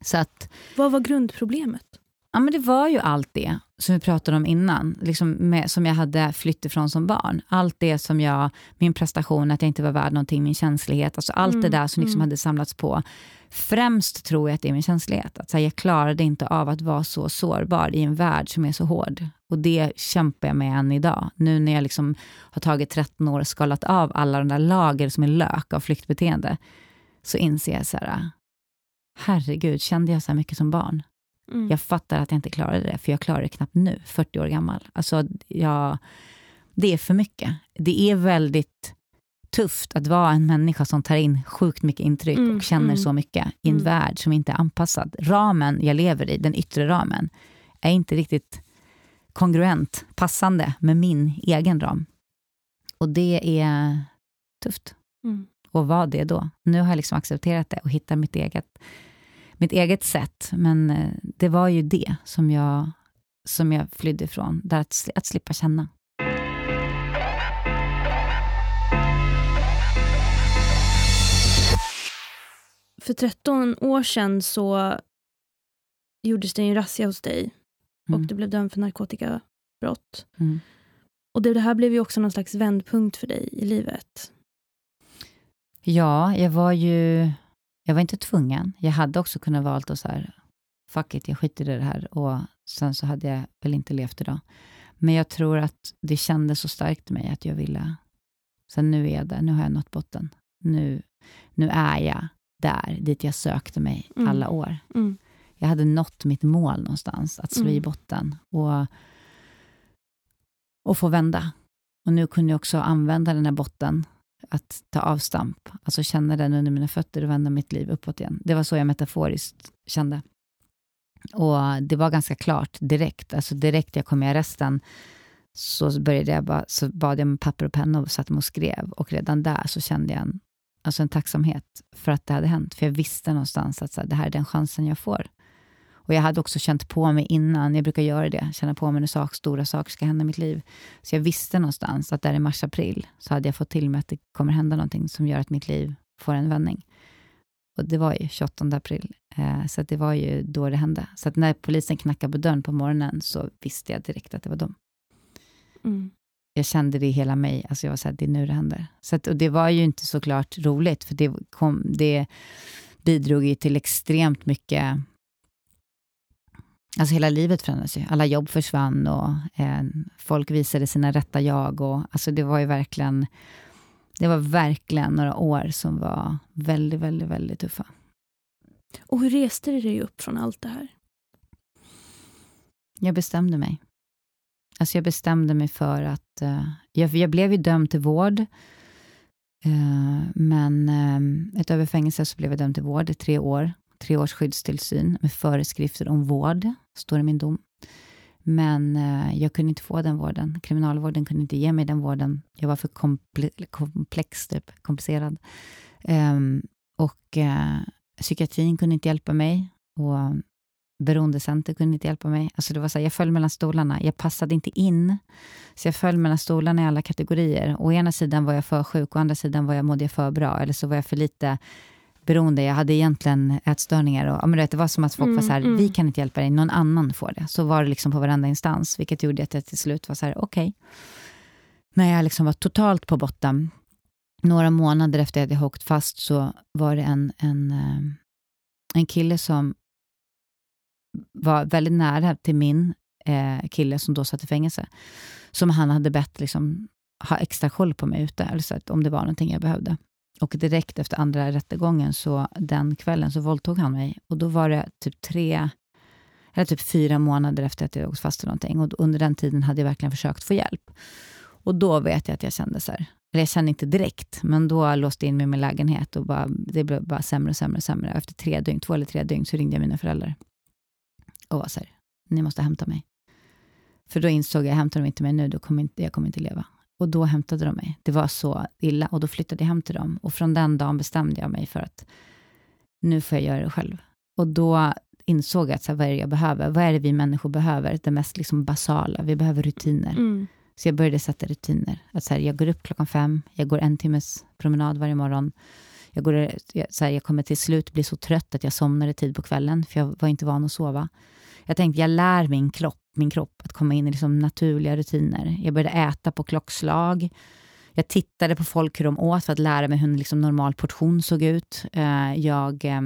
Så att, Vad var grundproblemet? Ja, men det var ju allt det som vi pratade om innan, liksom med, som jag hade flytt ifrån som barn. Allt det som jag, min prestation, att jag inte var värd någonting, min känslighet, alltså allt mm, det där som liksom mm. hade samlats på. Främst tror jag att det är min känslighet. Att, här, jag klarade inte av att vara så sårbar i en värld som är så hård. Och det kämpar jag med än idag. Nu när jag liksom har tagit 13 år och skalat av alla de där lager som är lök av flyktbeteende, så inser jag så här, herregud, kände jag så här mycket som barn? Mm. Jag fattar att jag inte klarade det, för jag klarar det knappt nu, 40 år gammal. Alltså, jag, det är för mycket. Det är väldigt tufft att vara en människa som tar in sjukt mycket intryck mm, och känner mm, så mycket i en mm. värld som inte är anpassad. Ramen jag lever i, den yttre ramen, är inte riktigt kongruent, passande med min egen ram. Och det är tufft. Mm. Och vad det då? Nu har jag liksom accepterat det och hittat mitt eget mitt eget sätt. Men eh, det var ju det som jag, som jag flydde ifrån, där att, att slippa känna. För 13 år sedan så gjordes det en razzia hos dig och mm. du blev dömd för narkotika brott. Mm. Och det, det här blev ju också någon slags vändpunkt för dig i livet. Ja, jag var ju... Jag var inte tvungen. Jag hade också kunnat valt att så här, fuck it, jag skiter i det här. Och sen så hade jag väl inte levt idag. Men jag tror att det kändes så starkt i mig att jag ville... Sen nu är jag där, nu har jag nått botten. Nu, nu är jag där, dit jag sökte mig Mm. alla år. Mm. Jag hade nått mitt mål någonstans, att slå i Mm. botten och, och få vända. Och nu kunde jag också använda den här botten, att ta avstamp, alltså känna den under mina fötter och vända mitt liv uppåt igen. Det var så jag metaforiskt kände. Och det var ganska klart direkt, alltså direkt jag kom i arresten så, började jag bara, så bad jag med papper och penna och satte mig och skrev. Och redan där så kände jag en, alltså en tacksamhet för att det hade hänt. För jag visste någonstans att så här, det här är den chansen jag får. Och jag hade också känt på mig innan, jag brukar göra det, känna på mig när sak, stora saker ska hända i mitt liv. Så jag visste någonstans att där i mars-april så hade jag fått till mig att det kommer hända någonting som gör att mitt liv får en vändning. Och det var ju 28 april, eh, så det var ju då det hände. Så när polisen knackade på dörren på morgonen så visste jag direkt att det var dem. Mm. Jag kände det i hela mig, alltså jag var såhär, det är nu det händer. Så att, och det var ju inte såklart roligt, för det, kom, det bidrog ju till extremt mycket Alltså hela livet förändrades ju. Alla jobb försvann och eh, folk visade sina rätta jag. Och, alltså det var ju verkligen, det var verkligen några år som var väldigt, väldigt, väldigt tuffa. Och hur reste du dig upp från allt det här? Jag bestämde mig. Alltså jag bestämde mig för att... eh, jag, jag blev ju dömd till vård. Eh, men uh, utöver fängelse så blev jag dömd till vård i tre år. Tre års skyddstillsyn med föreskrifter om vård, står i min dom. Men eh, jag kunde inte få den vården. Kriminalvården kunde inte ge mig den vården. Jag var för komple- komplex, typ, komplicerad. Um, och eh, psykiatrin kunde inte hjälpa mig. Och Beroendecenter kunde inte hjälpa mig. Alltså det var så här, jag föll mellan stolarna. Jag passade inte in. Så jag föll mellan stolarna i alla kategorier. Å ena sidan var jag för sjuk, å andra sidan var jag, mådde jag för bra. Eller så var jag för lite beroende. Jag hade egentligen ätstörningar. Och, ja, men vet, det var som att folk Mm, var så här, mm. vi kan inte hjälpa dig, någon annan får det. Så var det liksom på varenda instans, vilket gjorde att jag till slut var så här, okej. När jag liksom var totalt på botten, några månader efter att jag hade åkt fast, så var det en, en, eh, en kille som var väldigt nära till min eh, kille som då satt i fängelse. Som han hade bett liksom, ha extra koll på mig ute, eller så att, om det var någonting jag behövde. Och direkt efter andra rättegången, så den kvällen, så våldtog han mig. Och då var det typ tre, eller typ fyra månader efter att jag åkt fast för någonting. Och under den tiden hade jag verkligen försökt få hjälp. Och då vet jag att jag kände så här, eller jag kände inte direkt, men då låste jag in mig i min lägenhet och bara, det blev bara sämre och sämre och sämre. Efter tre dygn, två eller tre dygn, så ringde jag mina föräldrar och var så här, ni måste hämta mig. För då insåg jag, hämtar de inte mig nu, då kommer inte, jag kommer inte leva. Och då hämtade de mig. Det var så illa och då flyttade jag hem till dem. Och från den dagen bestämde jag mig för att nu får jag göra det själv. Och då insåg jag att så här, vad är det jag behöver? Vad är det vi människor behöver? Det mest liksom basala. Vi behöver rutiner. Mm. Så jag började sätta rutiner. Att så här, jag går upp klockan fem, jag går en timmes promenad varje morgon. Jag, går, jag, så här, jag kommer till slut bli så trött att jag somnar i tid på kvällen, för jag var inte van att sova. Jag tänkte, jag lär min kropp, min kropp att komma in i liksom naturliga rutiner. Jag började äta på klockslag. Jag tittade på folk hur de åt för att lära mig hur en liksom normal portion såg ut. Eh, jag eh,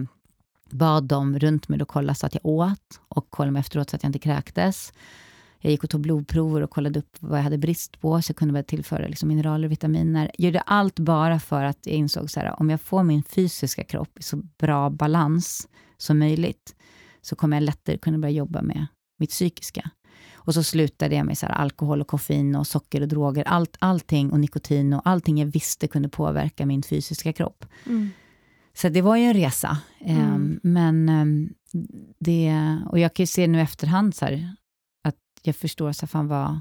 bad dem runt mig att kolla så att jag åt och kolla mig efteråt så att jag inte kräktes. Jag gick och tog blodprover och kollade upp vad jag hade brist på, så jag kunde börja tillföra liksom mineraler och vitaminer. Jag gjorde allt bara för att jag insåg så här, om jag får min fysiska kropp i så bra balans som möjligt, så kommer jag lättare kunna börja jobba med mitt psykiska. Och så slutade jag med så alkohol och koffein och socker och droger, allt, allting och nikotin och allting jag visste kunde påverka min fysiska kropp. Mm. Så det var ju en resa. Mm. Ehm, Men ehm, det, och jag kan ju se nu efterhand så här, att jag förstår så här, fan vad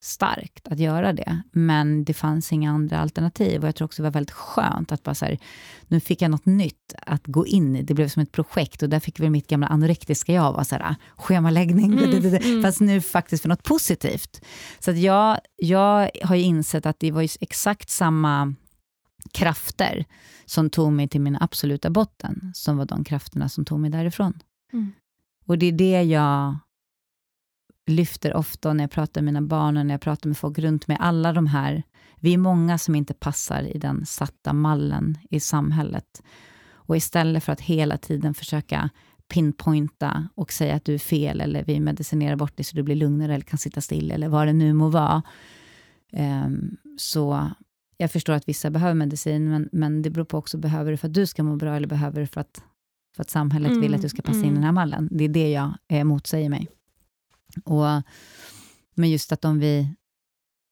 starkt att göra det. Men det fanns inga andra alternativ. Och jag tror också det var väldigt skönt att bara så här, nu fick jag något nytt att gå in i. Det blev som ett projekt och där fick väl mitt gamla anorektiska jag vara så här, schemaläggning, Mm, mm. fast nu faktiskt för något positivt. Så att jag, jag har ju insett att det var exakt samma krafter som tog mig till min absoluta botten, som var de krafterna som tog mig därifrån. Mm. Och det är det jag lyfter ofta när jag pratar med mina barn och när jag pratar med folk runt mig, alla de här, vi är många som inte passar i den satta mallen i samhället. Och istället för att hela tiden försöka pinpointa och säga att du är fel eller vi medicinerar bort dig så du blir lugnare eller kan sitta still eller vad det nu må vara. Um, så jag förstår att vissa behöver medicin, men, men det beror på också, behöver du för att du ska må bra eller behöver du för att, för att samhället mm, vill att du ska passa mm. in i den här mallen? Det är det jag eh, motsäger mig. Och, men just att om vi...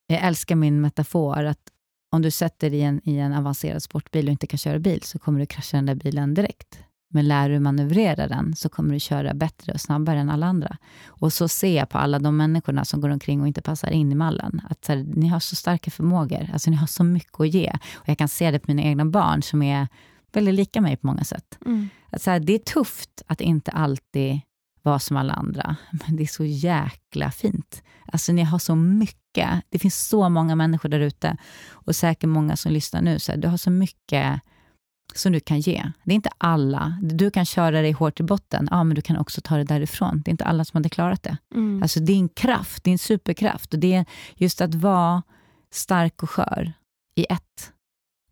Jag älskar min metafor, att om du sätter dig i en, i en avancerad sportbil och inte kan köra bil, så kommer du krascha den där bilen direkt. Men lär du manövrera den, så kommer du köra bättre och snabbare än alla andra. Och så ser jag på alla de människorna som går omkring och inte passar in i mallen, att här, ni har så starka förmågor, alltså ni har så mycket att ge. Och jag kan se det på mina egna barn, som är väldigt lika mig på många sätt. Mm. Att så här, det är tufft att inte alltid vara som alla andra, men det är så jäkla fint. Alltså ni har så mycket. Det finns så många människor där ute och säkert många som lyssnar nu. Så här, du har så mycket som du kan ge. Det är inte alla. Du kan köra dig hårt i botten, ja, men du kan också ta det därifrån. Det är inte alla som hade klarat det. Mm. Alltså din kraft, din superkraft. Och det är just att vara stark och skör i ett.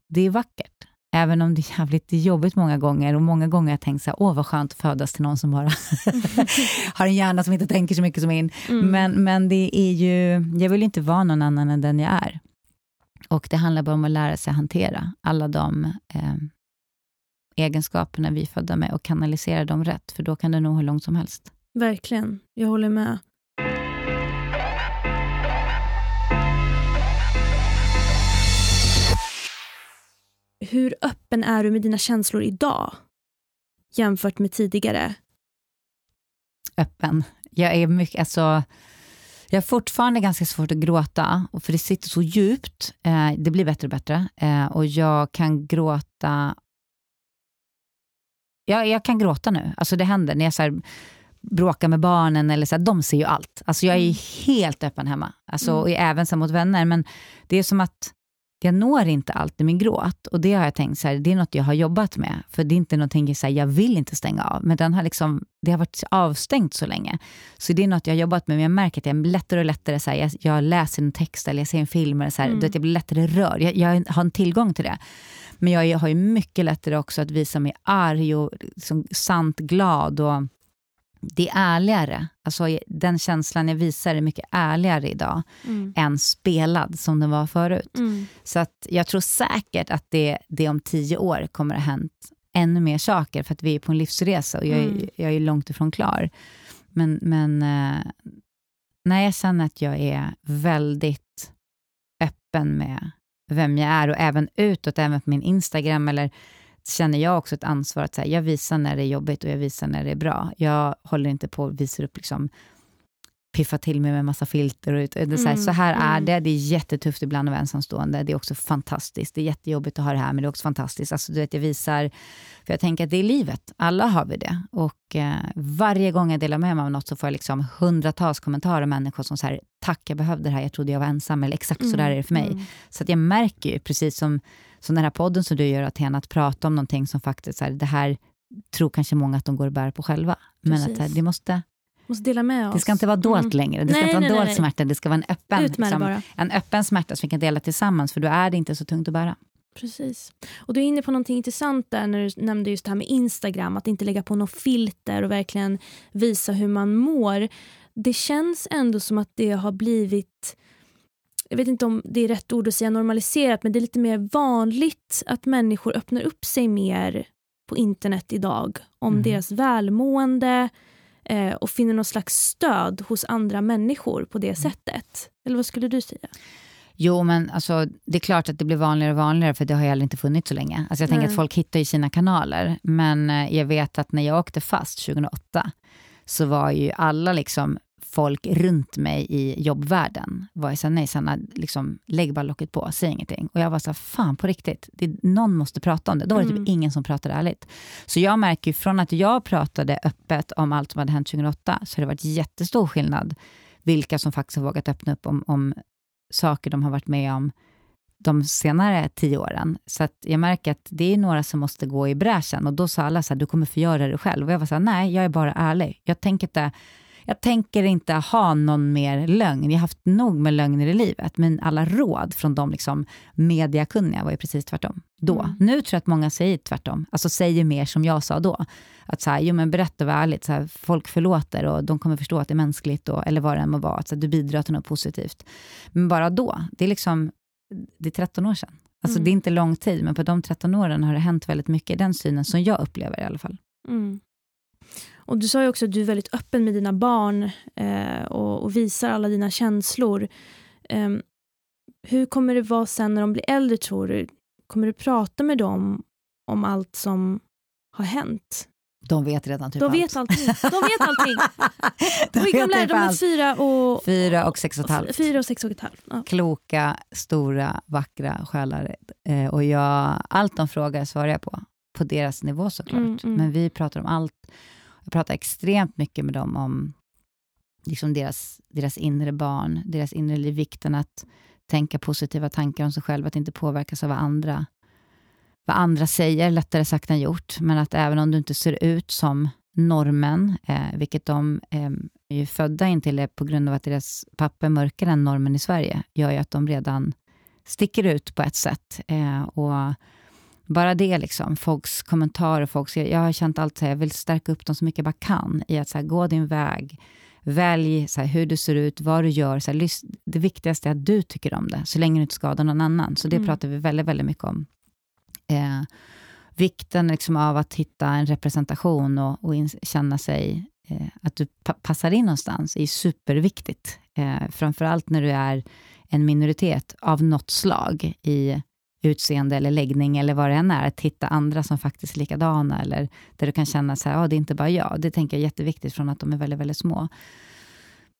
Det är vackert. Även om det är jävligt jobbigt många gånger. Och många gånger har jag tänkt så här, åh vad skönt att födas till någon som bara har en hjärna som inte tänker så mycket som min. Mm. Men, men det är ju, jag vill inte vara någon annan än den jag är. Och det handlar bara om att lära sig hantera alla de eh, egenskaperna vi är födda med och kanalisera dem rätt, för då kan det nå hur långt som helst. Verkligen, jag håller med. Hur öppen är du med dina känslor idag jämfört med tidigare? Öppen. Jag är mycket, alltså, jag har fortfarande ganska svårt att gråta, för det sitter så djupt. Eh, det blir bättre och bättre. Eh, och jag kan gråta... Jag, jag kan gråta nu. Alltså det händer när jag så här, bråkar med barnen, eller så här, de ser ju allt. Alltså jag är mm. helt öppen hemma. Alltså, mm. och även så mot vänner. Men det är som att jag når inte alltid min gråt. Och det har jag tänkt, så här, det är något jag har jobbat med. För det är inte någonting så här, jag vill inte stänga av. Men den har liksom, det har varit avstängt så länge. Så det är något jag har jobbat med. Men jag märker att jag är lättare och lättare, så här, jag, jag, läser en text eller jag ser en film, eller så här, mm. jag blir lättare rörd. Jag, jag, har en tillgång till det. Men jag har ju mycket lättare också att visa mig arg och liksom sant glad. och det är ärligare. Alltså, den känslan jag visar är mycket ärligare idag mm. än spelad som den var förut. Mm. Så att jag tror säkert att det, det om tio år kommer att ha hänt ännu mer saker, för att vi är på en livsresa och jag, är, mm. jag är långt ifrån klar. Men, men eh, när jag känner att jag är väldigt öppen med vem jag är och även utåt, även på min Instagram eller känner jag också ett ansvar att här, jag visar när det är jobbigt och jag visar när det är bra. Jag håller inte på och visar upp liksom piffa till mig med massa filter. Och, det är så, här, mm, så här är mm. det. Det är jättetufft ibland att vara ensamstående. Det är också fantastiskt. Det är jättejobbigt att ha det här, men det är också fantastiskt. Alltså, du vet, jag visar, för jag tänker att det är livet. Alla har vi det. Och eh, varje gång jag delar med mig av något så får jag liksom hundratals kommentarer av människor som säger tack, jag behövde det här, jag trodde jag var ensam, eller exakt mm, så där är det för mig. Mm. Så att jag märker ju, precis som, som den här podden som du gör, Athena, att prata om någonting som faktiskt, så här, det här tror kanske många att de går och bär på själva. Men att här, det måste Måste dela med oss. Det ska inte vara dolt mm. längre. Det ska nej, inte vara nej, dold nej. smärta. Det ska vara en öppen, liksom, en öppen smärta som vi kan dela tillsammans, för då är det inte så tungt att bära. Precis. Och du är inne på någonting intressant där när du nämnde just det här med Instagram, att inte lägga på något filter och verkligen visa hur man mår. Det känns ändå som att det har blivit jag vet inte om det är rätt ord att säga normaliserat, men det är lite mer vanligt att människor öppnar upp sig mer på internet idag om mm. deras välmående, eh, och finner någon slags stöd hos andra människor på det mm. sättet. Eller vad skulle du säga? Jo, men alltså, det är klart att det blir vanligare och vanligare, för det har ju inte funnits så länge. Alltså, jag tänker att folk hittar ju sina kanaler, men eh, jag vet att när jag åkte fast 2008, så var ju alla liksom folk runt mig i jobbvärlden var ju såhär, nej Sanna, liksom, lägg bara locket på, säg ingenting. Och jag var så fan på riktigt, det, någon måste prata om det. Då var det typ mm. typ ingen som pratade ärligt. Så jag märker ju från att jag pratade öppet om allt som hade hänt 2008, så har det varit jättestor skillnad vilka som faktiskt har vågat öppna upp om, om saker de har varit med om de senare tio åren. Så jag märker att det är några som måste gå i bräschen. Och då sa alla så här, du kommer få göra det själv. Och jag var så här, nej, jag är bara ärlig. Jag tänker inte jag tänker inte ha någon mer lögn. Jag har haft nog med lögner i livet, men alla råd från de liksom mediakunniga var ju precis tvärtom. Då. Mm. Nu tror jag att många säger tvärtom, alltså säger mer som jag sa då. Att så här, jo men berätta och var ärligt, så här, folk förlåter och de kommer förstå att det är mänskligt, och, eller vad det än må vara, att så här, du bidrar till något positivt. Men bara då, det är liksom, det är 13 år sedan. Alltså mm. det är inte lång tid, men på de 13 åren har det hänt väldigt mycket, den synen som jag upplever i alla fall. Mm. Och Du sa ju också att du är väldigt öppen med dina barn eh, och, och, visar alla dina känslor. Eh, hur kommer det vara sen när de blir äldre tror du? Kommer du prata med dem om allt som har hänt? De vet redan typ de allt. Vet allting. De vet allting. de Hur gamla är de? Är fyra och... Fyra och sex och ett halvt. Fyra och sex och ett halvt. Ja. Kloka, stora, vackra själar. Eh, och jag, allt de frågar svarar jag på. På deras nivå såklart. Mm, mm. Men vi pratar om allt. Jag pratar extremt mycket med dem om liksom deras, deras inre barn, deras inre liv, vikten att tänka positiva tankar om sig själv, att inte påverkas av vad andra, vad andra säger, lättare sagt än gjort. Men att även om du inte ser ut som normen, eh, vilket de eh, är ju födda in till på grund av att deras pappa är mörkare än normen i Sverige, gör ju att de redan sticker ut på ett sätt. Eh, och bara det, liksom, folks kommentarer, folks, jag har känt allt så här, jag vill stärka upp dem så mycket jag bara kan i att så här, gå din väg, välj så här, hur du ser ut, vad du gör. Så här, det viktigaste är att du tycker om det, så länge du inte skadar någon annan. Så det mm. pratar vi väldigt, väldigt mycket om. Eh, vikten liksom av att hitta en representation och, och in, känna sig eh, att du pa passar in någonstans är superviktigt. Eh, framförallt när du är en minoritet av något slag i utseende eller läggning eller vad det än är, att hitta andra som faktiskt är likadana eller där du kan känna så här, ah, det är inte bara jag. Det tänker jag är jätteviktigt från att de är väldigt, väldigt små.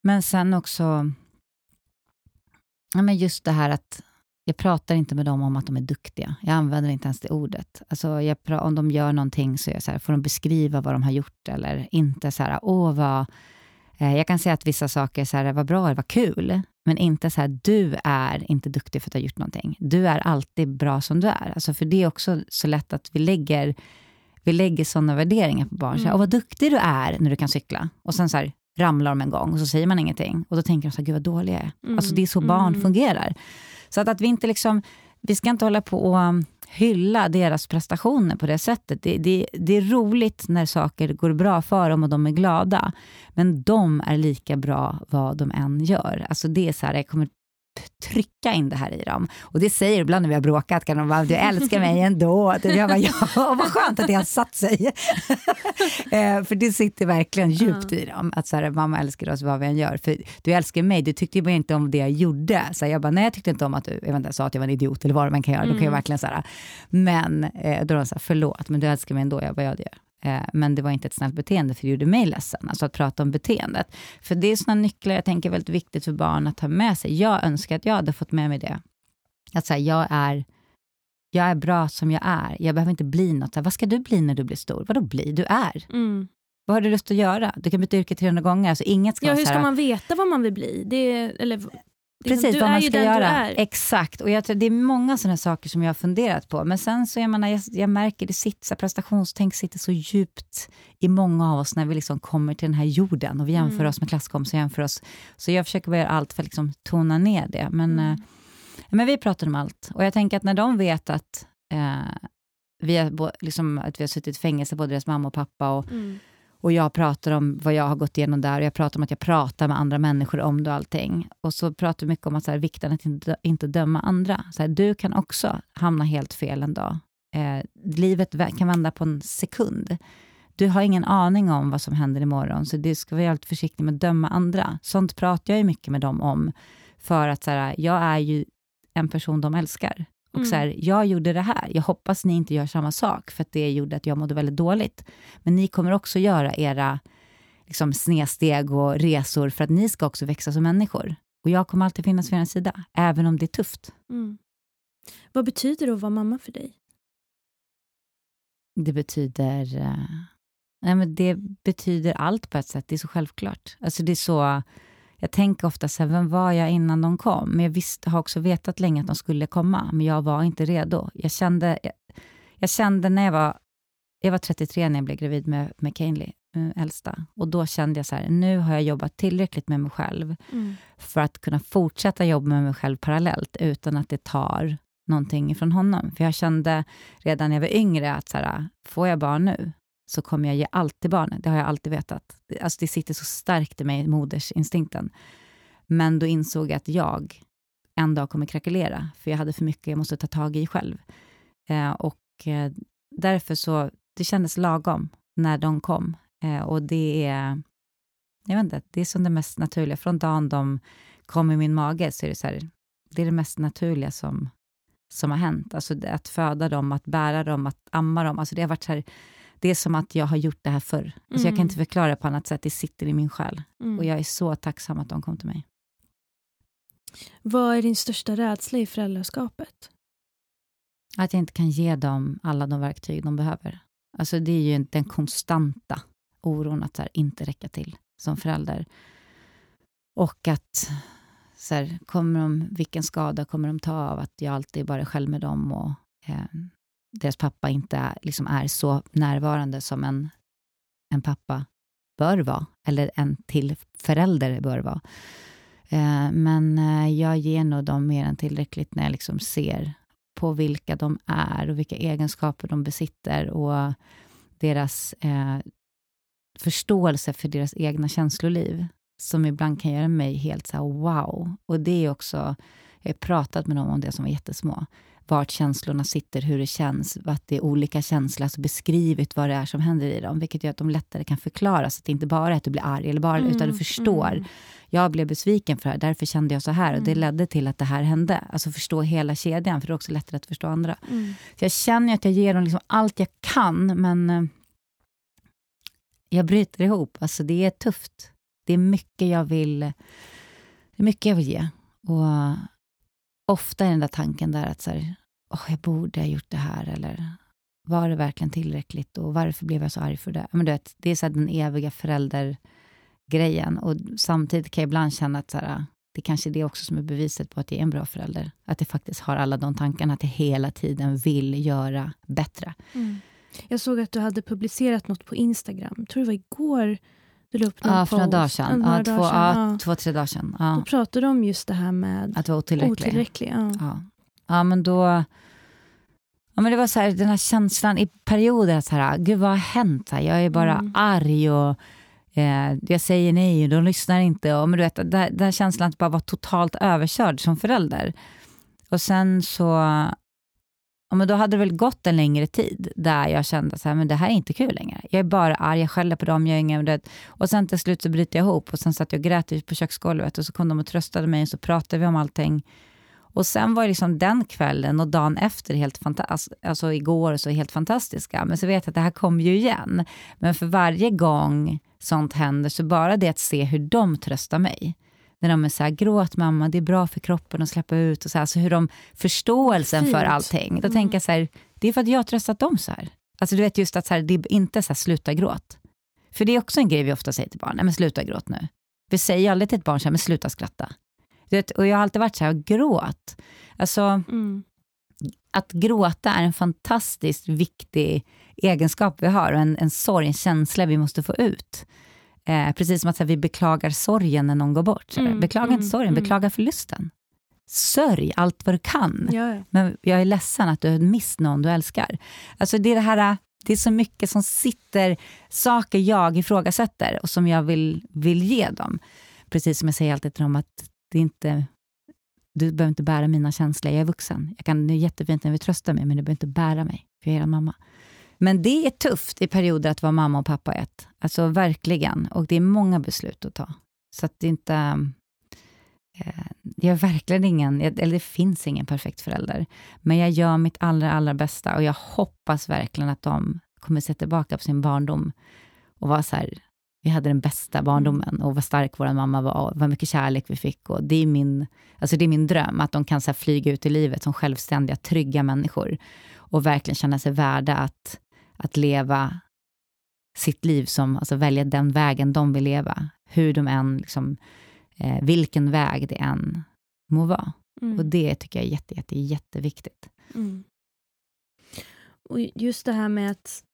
Men sen också, ja, men just det här att jag pratar inte med dem om att de är duktiga. Jag använder inte ens det ordet. Alltså jag, om de gör någonting så, är jag så här, får de beskriva vad de har gjort eller inte så här, åh vad Eh, jag kan säga att vissa saker så här, vad bra eller kul, men inte så här, du är inte duktig för att du har gjort någonting. Du är alltid bra som du är. Alltså för det är också så lätt att vi lägger, vi lägger sådana värderingar på barn. Mm. Så här, mm. vad duktig du är när du kan cykla. Och sen så här, ramlar de en gång och så säger man ingenting. Och då tänker de så här, gud vad dålig jag är. Mm. Alltså det är så barn mm. fungerar. Så att, att vi inte liksom, vi ska inte hålla på och hylla deras prestationer på det sättet. Det, det, det är roligt när saker går bra för dem och de är glada. Men de är lika bra vad de än gör. Alltså det är så här, jag kommer trycka in det här i dem. Och det säger ibland när vi har bråkat, kan de bara, du älskar mig ändå. Jag bara, ja, vad skönt att det har satt sig. eh, för det sitter verkligen djupt i dem, att så här, mamma älskar oss vad vi än gör. För du älskar mig, du tyckte ju inte om det jag gjorde. Så jag bara, nej jag tyckte inte om att du, jag inte, sa att jag var en idiot eller vad man kan göra. Mm. Då kan jag mm. verkligen så här, men eh, då är de så här, förlåt, men du älskar mig ändå. Jag bara, ja det gör men det var inte ett snällt beteende, för det gjorde mig ledsen. Alltså att prata om beteendet. För det är såna nycklar jag tänker är väldigt viktigt för barn att ha med sig. Jag önskar att jag hade fått med mig det. Att säga, jag är jag är bra som jag är. Jag behöver inte bli något. Vad ska du bli när du blir stor? Vadå bli? Du är. Mm. Vad har du lust att göra? Du kan byta yrke 300 gånger. Alltså inget ska ja, hur ska man veta vad man vill bli? Det, eller Liksom, Precis, vad man ska göra. Exakt. Och jag det är många sådana saker som jag har funderat på. Men sen så, jag, menar, jag, jag märker det sitter, prestationstänk sitter så djupt i många av oss när vi liksom kommer till den här jorden och vi jämför mm. oss med klasskompisar. Jämför oss. Så jag försöker göra allt för att liksom tona ner det. Men, mm. eh, men vi pratar om allt. Och jag tänker att när de vet att, eh, vi, har, liksom, att vi har suttit i fängelse, både deras mamma och pappa, och mm och jag pratar om vad jag har gått igenom där och jag pratar om att jag pratar med andra människor om det och allting. Och så pratar vi mycket om att så här, vikten att inte, inte döma andra. Så här, du kan också hamna helt fel en dag. Eh, livet kan vända på en sekund. Du har ingen aning om vad som händer imorgon, så du ska vara helt försiktig med att döma andra. Sånt pratar jag ju mycket med dem om, för att så här, jag är ju en person de älskar. Och mm. så här, jag gjorde det här, jag hoppas ni inte gör samma sak, för att det gjorde att jag mådde väldigt dåligt. Men ni kommer också göra era liksom, snedsteg och resor för att ni ska också växa som människor. Och jag kommer alltid finnas vid er sida, även om det är tufft. Mm. Vad betyder det att vara mamma för dig? Det betyder... Uh, nej men det betyder allt på ett sätt, det är så självklart. Alltså det är så jag tänker ofta så här, vem var jag innan de kom? Men jag visste, har också vetat länge att de skulle komma, men jag var inte redo. Jag kände, jag, jag kände när jag var, jag var 33 när jag blev gravid med, med Kainley. äldsta. Och då kände jag så här, nu har jag jobbat tillräckligt med mig själv Mm. för att kunna fortsätta jobba med mig själv parallellt utan att det tar någonting från honom. För jag kände redan när jag var yngre att så här, får jag barn nu så kommer jag ge allt till barnen, Det har jag alltid vetat. Det- Alltså det sitter så starkt i mig, modersinstinkten. Men då insåg jag att jag en dag kommer krackelera, för jag hade för mycket jag måste ta tag i själv. Eh, och eh, därför så, det kändes lagom när de kom. Eh, och det är, jag vet inte, det är som det mest naturliga. Från dagen de kom i min mage så är det så här, det är det mest naturliga som, som har hänt. Alltså att föda dem, att bära dem, att amma dem. Alltså det har varit så här, det är som att jag har gjort det här förr. Alltså Jag kan Mm. inte förklara det på annat sätt, det sitter i min själ. Mm. Och jag är så tacksam att de kom till mig. Vad är din största rädsla i föräldraskapet? Att jag inte kan ge dem alla de verktyg de behöver. Alltså det är ju den konstanta oron att här, inte räcka till som förälder. Och att så här, kommer de, vilken skada kommer de ta av att jag alltid bara är själv med dem och eh, deras pappa inte är, liksom är så närvarande som en, en pappa bör vara, eller en till förälder bör vara. Eh, men eh, jag ger nog dem mer än tillräckligt när jag liksom ser på vilka de är och vilka egenskaper de besitter och deras eh, förståelse för deras egna känsloliv som ibland kan göra mig helt så här wow. Och det är också, jag har pratat med dem om det som var jättesmå. Vart känslorna sitter, hur det känns, att det är olika känslor, alltså beskrivit vad det är som händer i dem, vilket gör att de lättare kan förklara, så att det inte bara är att du blir arg, eller bara, utan du förstår. Mm. Jag blev besviken för det här, därför kände jag så här, och det Mm. ledde till att det här hände. Alltså förstå hela kedjan, för det är också lättare att förstå andra. Mm. Så jag känner att jag ger dem liksom allt jag kan, men eh, jag bryter ihop. Alltså det är tufft. Det är mycket jag vill, det är mycket jag vill ge. Och ofta är den där tanken där att så här, oh, jag borde ha gjort det här, eller var det verkligen tillräckligt och varför blev jag så arg för det? Men du vet, det är så här den eviga föräldergrejen. Och samtidigt kan jag ibland känna att så här, det kanske är det också som är beviset på att jag är en bra förälder. Att jag faktiskt har alla de tankarna, att jag hela tiden vill göra bättre. Mm. Jag såg att du hade publicerat något på Instagram. Jag tror det var igår. Du la upp någon Ja, för några dagar sedan. några Ja, dagar två, sedan, ja, två, tre dagar sedan. Ja, Då pratade du om just det här med att vara otillräcklig. otillräcklig. Ja. Ja. ja, men då... Ja, men det var så här, den här känslan i perioder att så här, gud vad har hänt? Här, Jag är bara Mm. arg och eh, jag säger nej och de lyssnar inte. Och, men du vet, den den här känslan att bara vara totalt överkörd som förälder. Och sen så... Ja, men då hade det väl gått en längre tid där jag kände så här, men det här är inte kul längre. Jag är bara arg, jag skäller på dem, jag är ingen... det- Och sen till slut så bryter jag ihop och sen satt jag och grät på köksgolvet och så kom de och tröstade mig och så pratade vi om allting. Och sen var liksom den kvällen och dagen efter helt fantastisk, alltså, alltså igår så helt fantastiska. Men så vet jag att det här kommer ju igen. Men för varje gång sånt händer så bara det att se hur de tröstar mig. När de är så här, gråt mamma, det är bra för kroppen att släppa ut och så här, så hur de, förståelsen för Fint. allting. Då Mm. tänker jag så här, det är för att jag har tröstat dem så här. Alltså du vet just att så här, det är inte så här, sluta gråt. För det är också en grej vi ofta säger till barn, nej men sluta gråt nu. Vi säger aldrig till ett barn så här, men sluta skratta. Du vet, och jag har alltid varit så här, gråt. Alltså, Mm. att gråta är en fantastiskt viktig egenskap vi har och en, en sorg, en känsla vi måste få ut. Eh, precis som att här, vi beklagar sorgen när någon går bort. Mm, beklaga mm, inte sorgen, mm. beklaga förlusten. Sörj allt vad du kan, Ja, ja. men jag är ledsen att du har mist någon du älskar. Alltså det är det här, det är så mycket som sitter, saker jag ifrågasätter och som jag vill, vill ge dem. Precis som jag säger alltid till dem att det inte, du behöver inte bära mina känslor, jag är vuxen. Jag kan, det är jättefint när vi tröstar mig, men du behöver inte bära mig, för jag är er mamma. Men det är tufft i perioder att vara mamma och pappa ett. Alltså verkligen. Och det är många beslut att ta. Så att det inte... Eh, jag är verkligen ingen, eller det finns ingen perfekt förälder. Men jag gör mitt allra, allra bästa och jag hoppas verkligen att de kommer se tillbaka på sin barndom och vara så här, vi hade den bästa barndomen och vad stark vår mamma var och vad mycket kärlek vi fick. Och det, är min, alltså det är min dröm, att de kan så flyga ut i livet som självständiga, trygga människor och verkligen känna sig värda att, att leva sitt liv som, alltså välja den vägen de vill leva. Hur de än, liksom, eh, vilken väg det än må vara. Mm. Och det tycker jag är jätte, jätte, jätteviktigt. Mm. Och just det här med att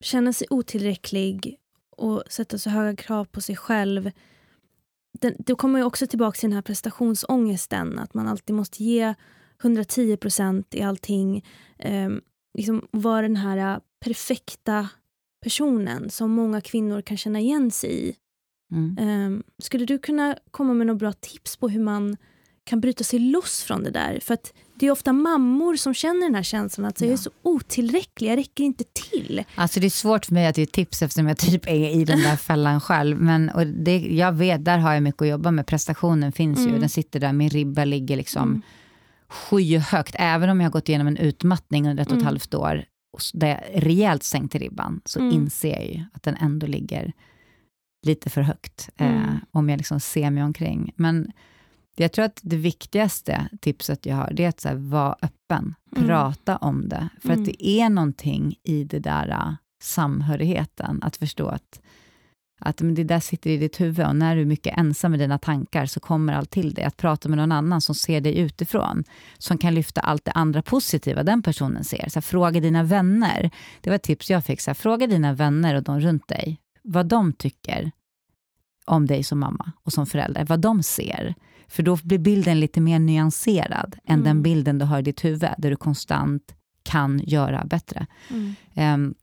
känna sig otillräcklig och sätta så höga krav på sig själv. Den, då kommer ju också tillbaka till den här prestationsångesten. Att man alltid måste ge 110 procent i allting. Eh, liksom vara den här perfekta personen som många kvinnor kan känna igen sig i. Mm. Eh, skulle du kunna komma med några bra tips på hur man kan bryta sig loss från det där? För att det är ofta mammor som känner den här känslan att ja. jag är så otillräcklig, jag räcker inte till. Alltså det är svårt för mig att ge tips eftersom jag typ är i den där fällan själv. Men och det, jag vet, där har jag mycket att jobba med. Prestationen finns mm. ju, den sitter där, min ribba ligger liksom mm. skyhögt. Även om jag har gått igenom en utmattning under ett och ett mm. halvt år, där jag rejält sänkte ribban, så mm. inser jag ju att den ändå ligger lite för högt. Eh, mm. om jag liksom ser mig omkring. Men jag tror att det viktigaste tipset jag har, det är att här, vara öppen, mm. prata om det. För mm. att det är någonting i det där uh, samhörigheten, att förstå att, att men det där sitter i ditt huvud och när du är mycket ensam med dina tankar så kommer allt till dig. Att prata med någon annan som ser dig utifrån, som kan lyfta allt det andra positiva den personen ser. Så här, fråga dina vänner. Det var ett tips jag fick. Så här, fråga dina vänner och de runt dig vad de tycker om dig som mamma och som förälder, vad de ser. För då blir bilden lite mer nyanserad än mm. den bilden du har i ditt huvud, där du konstant kan göra bättre. Mm. Um,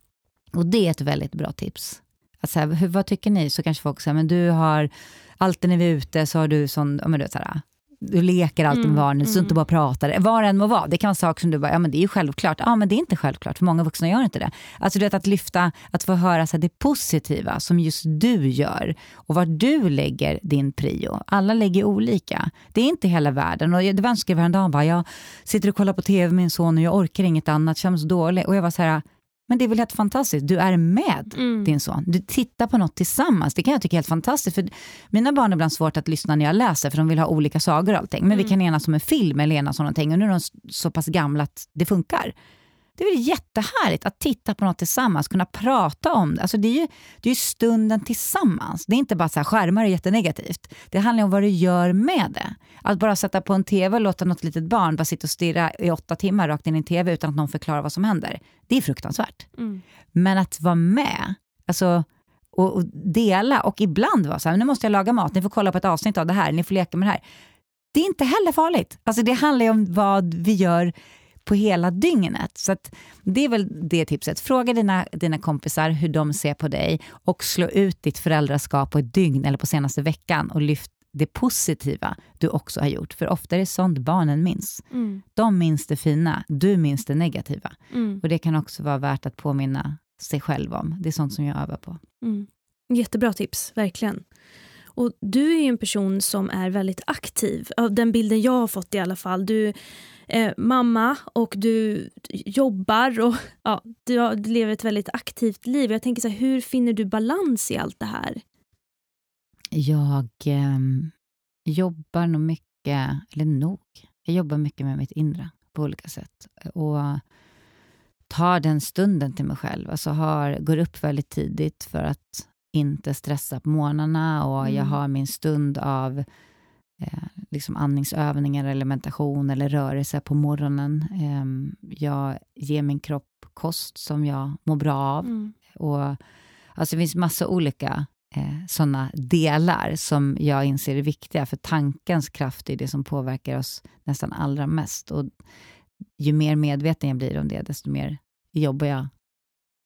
och det är ett väldigt bra tips. Att så här, hur, vad tycker ni? Så kanske folk säger, men du har, alltid när vi är ute så har du sån, men du så här, du leker alltid mm, med barnen, så mm. inte bara pratar. Vad än må vara, det kan vara saker som du bara, ja men det är ju självklart. Ja men det är inte självklart, för många vuxna gör inte det. Alltså du vet att lyfta, att få höra så här, det positiva som just du gör och var du lägger din prio. Alla lägger olika. Det är inte hela världen. Och det var en skrev häromdagen, bara, jag sitter och kollar på tv med min son och jag orkar inget annat, så dålig. Och jag var så här, men det är väl helt fantastiskt, du är med mm. din son. Du tittar på något tillsammans. Det kan jag tycka är helt fantastiskt. För mina barn har ibland svårt att lyssna när jag läser för de vill ha olika sagor och allting. Men mm. vi kan enas om en film eller enas om någonting och nu är de så pass gamla att det funkar. Det är väl jättehärligt att titta på något tillsammans, kunna prata om det. Alltså det är ju det är stunden tillsammans. Det är inte bara så här, skärmar är jättenegativt. Det handlar om vad du gör med det. Att bara sätta på en tv och låta något litet barn bara sitta och stirra i åtta timmar rakt in i en tv utan att någon förklarar vad som händer. Det är fruktansvärt. Mm. Men att vara med, alltså och, och dela och ibland vara så här, nu måste jag laga mat, ni får kolla på ett avsnitt av det här, ni får leka med det här. Det är inte heller farligt. Alltså det handlar ju om vad vi gör på hela dygnet. Så det är väl det tipset. Fråga dina, dina kompisar hur de ser på dig och slå ut ditt föräldraskap på ett dygn eller på senaste veckan och lyft det positiva du också har gjort. För ofta är det sånt barnen minns. Mm. De minns det fina, du minns det negativa. Mm. Och Det kan också vara värt att påminna sig själv om. Det är sånt som jag övar på. Mm. Jättebra tips, verkligen. Och Du är en person som är väldigt aktiv, av den bilden jag har fått i alla fall. Du är mamma och du jobbar och ja, du, du lever ett väldigt aktivt liv. Jag tänker så här, Hur finner du balans i allt det här? Jag eh, jobbar nog mycket, eller nog, jag jobbar mycket med mitt inre på olika sätt. Och tar den stunden till mig själv. Alltså har, går upp väldigt tidigt för att inte stressa på morgnarna och mm. jag har min stund av eh, liksom andningsövningar eller meditation eller rörelse på morgonen. Eh, jag ger min kropp kost som jag mår bra av. Mm. Och, alltså det finns massa olika eh, sådana delar som jag inser är viktiga, för tankens kraft är det som påverkar oss nästan allra mest. Och ju mer medveten jag blir om det, desto mer jobbar jag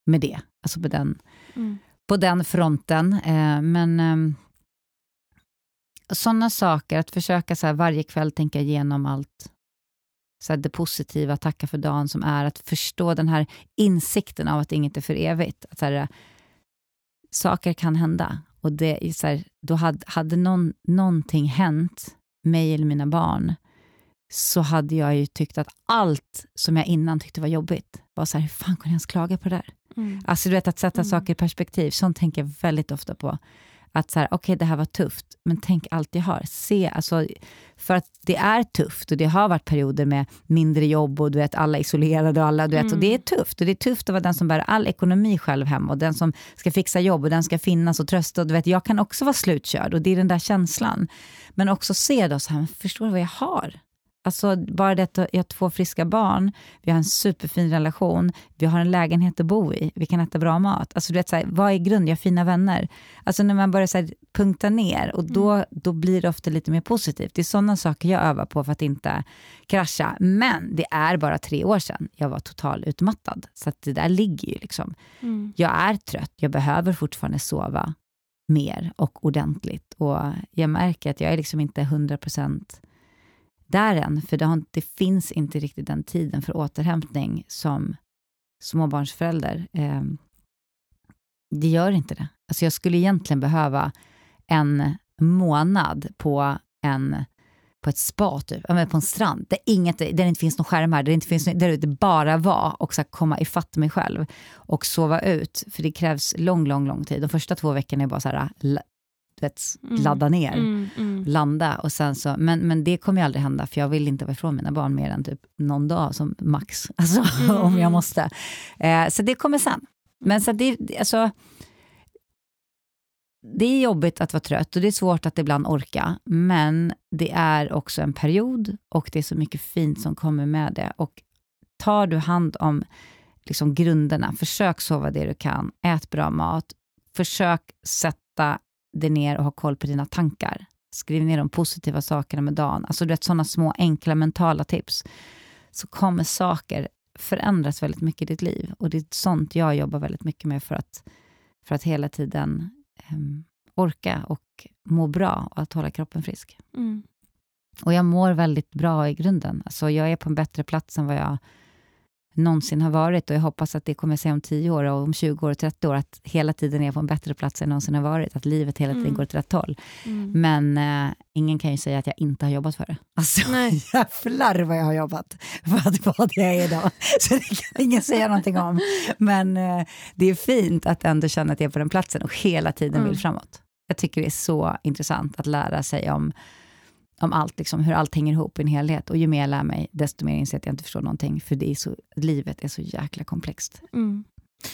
med det, alltså på den, mm. på den fronten. Eh, men eh, sådana saker, att försöka så varje kväll tänka igenom allt så det positiva, tacka för dagen som är, att förstå den här insikten av att inget är för evigt. Att så här, saker kan hända. Och det så här, då hade, hade någon, någonting hänt mig eller mina barn, så hade jag ju tyckt att allt som jag innan tyckte var jobbigt var så här, hur fan kunde jag ens klaga på det där? Mm. Alltså du vet, att sätta mm. saker i perspektiv, sånt tänker jag väldigt ofta på. Att så här, okej okay, det här var tufft, men tänk allt jag har. Se, alltså, för att det är tufft och det har varit perioder med mindre jobb och du vet, alla isolerade och alla, du vet, mm. och det är tufft. Och det är tufft att vara den som bär all ekonomi själv hem och den som ska fixa jobb och den ska finnas och trösta. Och du vet, jag kan också vara slutkörd och det är den där känslan. Men också se då, så här, förstår du vad jag har? Alltså bara det att jag har två friska barn, vi har en superfin relation, vi har en lägenhet att bo i, vi kan äta bra mat. Alltså du vet, så här, vad är grund? Jag har fina vänner. Alltså när man börjar så här, punkta ner, och då, mm. då blir det ofta lite mer positivt. Det är sådana saker jag övar på för att inte krascha. Men det är bara tre år sedan jag var total utmattad. Så det där ligger ju liksom. Mm. Jag är trött, jag behöver fortfarande sova mer och ordentligt. Och jag märker att jag är liksom inte 100% där än, för det, har, det finns inte riktigt den tiden för återhämtning som småbarnsförälder. Eh, det gör inte det. Alltså jag skulle egentligen behöva en månad på, en, på ett spa, typ, på en strand, där, inget, där det inte finns några skärmar, där det, inte finns, där det bara var och så komma ifatt mig själv och sova ut. För det krävs lång, lång, lång tid. De första två veckorna är bara så här, vet, mm. ladda ner, mm, mm. landa. Och sen så, men, men det kommer ju aldrig hända, för jag vill inte vara ifrån mina barn mer än typ någon dag som max, alltså, om jag mm. måste. Eh, så det kommer sen. Men så det, alltså, det är jobbigt att vara trött och det är svårt att ibland orka, men det är också en period och det är så mycket fint som kommer med det. Och tar du hand om liksom grunderna, försök sova det du kan, ät bra mat, försök sätta dig ner och ha koll på dina tankar. Skriv ner de positiva sakerna med dagen. Alltså du vet sådana små enkla mentala tips. Så kommer saker förändras väldigt mycket i ditt liv. Och det är sånt jag jobbar väldigt mycket med för att, för att hela tiden um, orka och må bra och att hålla kroppen frisk. Mm. Och jag mår väldigt bra i grunden. Alltså jag är på en bättre plats än vad jag någonsin har varit och jag hoppas att det kommer se om 10 år och om 20 år och 30 år att hela tiden är på en bättre plats än någonsin har varit, att livet hela tiden mm. går åt rätt håll. Mm. Men eh, ingen kan ju säga att jag inte har jobbat för det. Alltså Nej. jävlar vad jag har jobbat för att vara det jag är idag. Så det kan ingen säga någonting om. Men eh, det är fint att ändå känna att jag är på den platsen och hela tiden mm. vill framåt. Jag tycker det är så intressant att lära sig om om allt, liksom, hur allt hänger ihop i en helhet. Och ju mer jag lär mig, desto mer inser jag att jag inte förstår någonting. För det är så, livet är så jäkla komplext. Mm.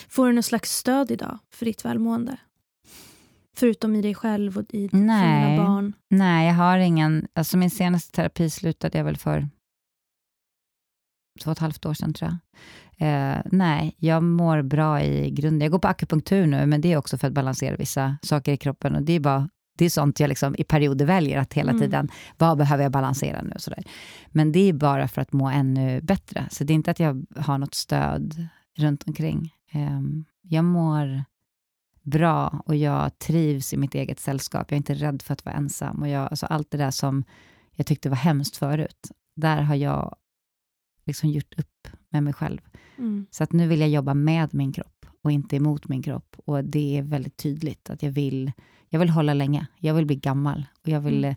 Får du något slags stöd idag för ditt välmående? Förutom i dig själv och i Nej. dina barn? Nej, jag har ingen... Alltså min senaste terapi slutade jag väl för två och ett halvt år sedan, tror jag. Eh, nej, jag mår bra i grunden. Jag går på akupunktur nu, men det är också för att balansera vissa saker i kroppen. Och Det är bara det är sånt jag liksom i perioder väljer, att hela mm. tiden, vad behöver jag balansera nu? Sådär. Men det är bara för att må ännu bättre. Så det är inte att jag har något stöd runt omkring. Um, jag mår bra och jag trivs i mitt eget sällskap. Jag är inte rädd för att vara ensam. Och jag, alltså allt det där som jag tyckte var hemskt förut, där har jag liksom gjort upp med mig själv. Mm. Så att nu vill jag jobba med min kropp och inte emot min kropp. Och det är väldigt tydligt att jag vill jag vill hålla länge. Jag vill bli gammal och jag vill, mm.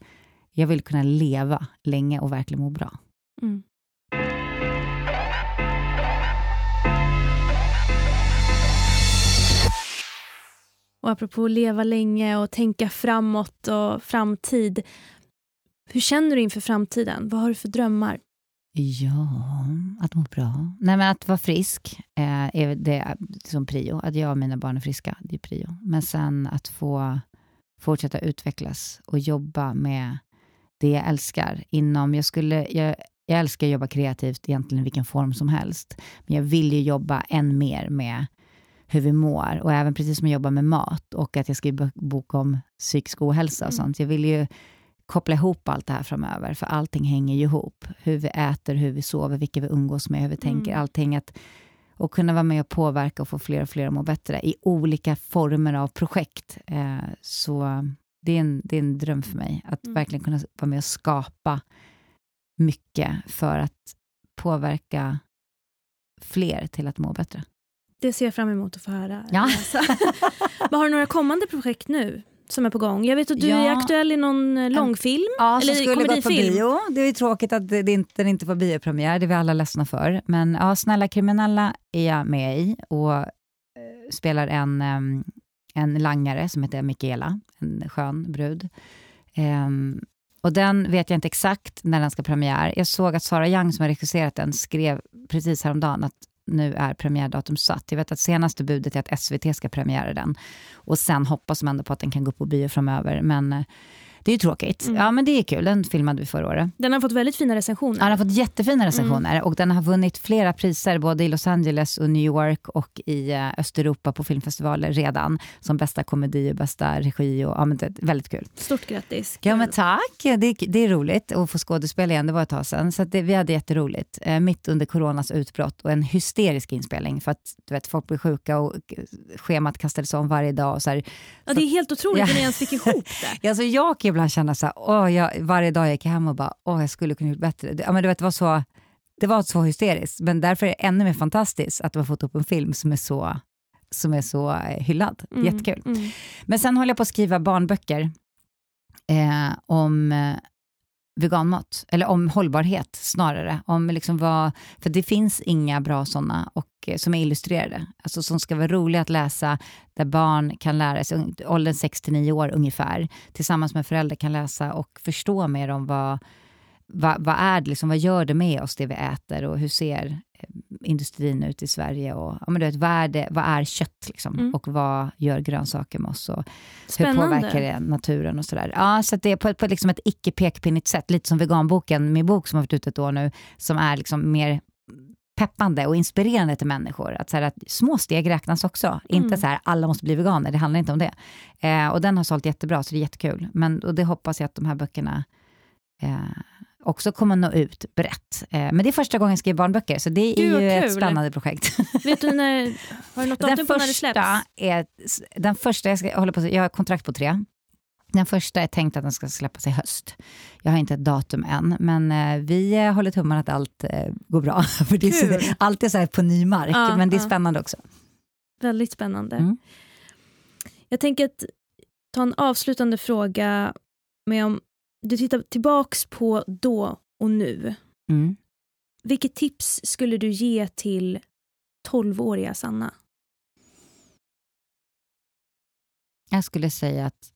jag vill kunna leva länge och verkligen må bra. Mm. Och apropå leva länge och tänka framåt och framtid. Hur känner du inför framtiden? Vad har du för drömmar? Ja, att må bra. Nej, men att vara frisk eh, är det som prio. Att jag och mina barn är friska, det är prio. Men sen att få fortsätta utvecklas och jobba med det jag älskar. Inom, jag, skulle, jag, jag älskar att jobba kreativt egentligen i vilken form som helst. Men jag vill ju jobba än mer med hur vi mår och även precis som jag jobbar med mat och att jag skriver bok om psykisk ohälsa och mm. sånt. Jag vill ju koppla ihop allt det här framöver, för allting hänger ju ihop. Hur vi äter, hur vi sover, vilka vi umgås med, hur vi tänker, mm. allting. Att och kunna vara med och påverka och få fler och fler att må bättre i olika former av projekt. Eh, så det är, en, det är en dröm för mig, att mm. verkligen kunna vara med och skapa mycket för att påverka fler till att må bättre. Det ser jag fram emot att få höra. Ja. Men har du några kommande projekt nu? Som är på gång. Jag vet att du ja. är aktuell i någon eh, långfilm. Ja, eller skulle gått på bio. Det är tråkigt att det inte, den inte får biopremiär, det är vi alla ledsna för. Men ja, Snälla kriminella är jag med i och eh, spelar en, um, en langare som heter Mikaela, en skön brud. Um, och den vet jag inte exakt när den ska premiär. Jag såg att Sara Young som har regisserat den skrev precis häromdagen att nu är premiärdatum satt. Jag vet att senaste budet är att SVT ska premiära den. Och sen hoppas man ändå på att den kan gå på bio framöver. Men eh, det är ju tråkigt. Mm. Ja men det är kul, den filmade vi förra året. Den har fått väldigt fina recensioner. Ja, den har fått jättefina recensioner Mm. och den har vunnit flera priser både i Los Angeles och New York och i eh, Östeuropa på filmfestivaler redan. Som bästa komedi och bästa regi och ja men det väldigt kul. Stort grattis. Ja men tack, det, det är roligt att få skådespela igen, det var ett tag sedan. Så det, vi hade jätteroligt, eh, mitt under coronas utbrott och en hysterisk inspelning för att du vet, folk blir sjuka och schemat kastades om varje dag. Och så här, Ja, det är helt otroligt Ja. ni ens fick ihop det. Alltså jag ibland känna så här, åh, jag, varje dag jag gick hem och bara, åh, jag skulle kunna gjort bättre. Det, ja, men du vet, det, var så, det var så hysteriskt, men därför är det ännu mer fantastiskt att de har fått upp en film som är så, som är så eh, hyllad. Mm, Jättekul. Mm. Men sen håller jag på att skriva barnböcker eh, om eh, veganmat, eller om hållbarhet snarare. Om liksom vad, för det finns inga bra sådana och, eh, som är illustrerade, alltså som ska vara roliga att läsa, där barn kan lära sig, åldern 6-9 år ungefär, tillsammans med föräldrar kan läsa och förstå mer om vad, vad, vad är det, liksom, vad gör det med oss det vi äter och hur ser industrin ut i Sverige och ja, men du vet, vad, är det, vad är kött liksom, Mm. och vad gör grönsaker med oss och hur Spännande. påverkar det naturen och sådär. Ja, så att det är på, på liksom ett icke pekpinnigt sätt, lite som veganboken, min bok som har varit ute ett år nu, som är liksom mer peppande och inspirerande till människor. Att, så här, att små steg räknas också. Inte Mm. så här, alla måste bli veganer, det handlar inte om det. Eh, och den har sålt jättebra, så det är jättekul. Men, och det hoppas jag att de här böckerna eh, också kommer nå ut brett. Eh, men det är första gången jag skriver barnböcker, så det är ju ett spännande projekt. Vet du när, har du något datum Den på när det första, släpps? är, den första, jag, ska, jag, håller på, jag har kontrakt på tre. Den första är tänkt att den ska släppas i höst. Jag har inte ett datum än, men eh, vi eh, håller tummarna att allt eh, går bra. För det är det, allt är så här på ny mark, Ja, men det är ja. spännande också. Väldigt spännande. Mm. Jag tänker att ta en avslutande fråga med om du tittar tillbaks på då och nu. Mm. Vilket tips skulle du ge till 12-åriga Sanna? Jag skulle säga att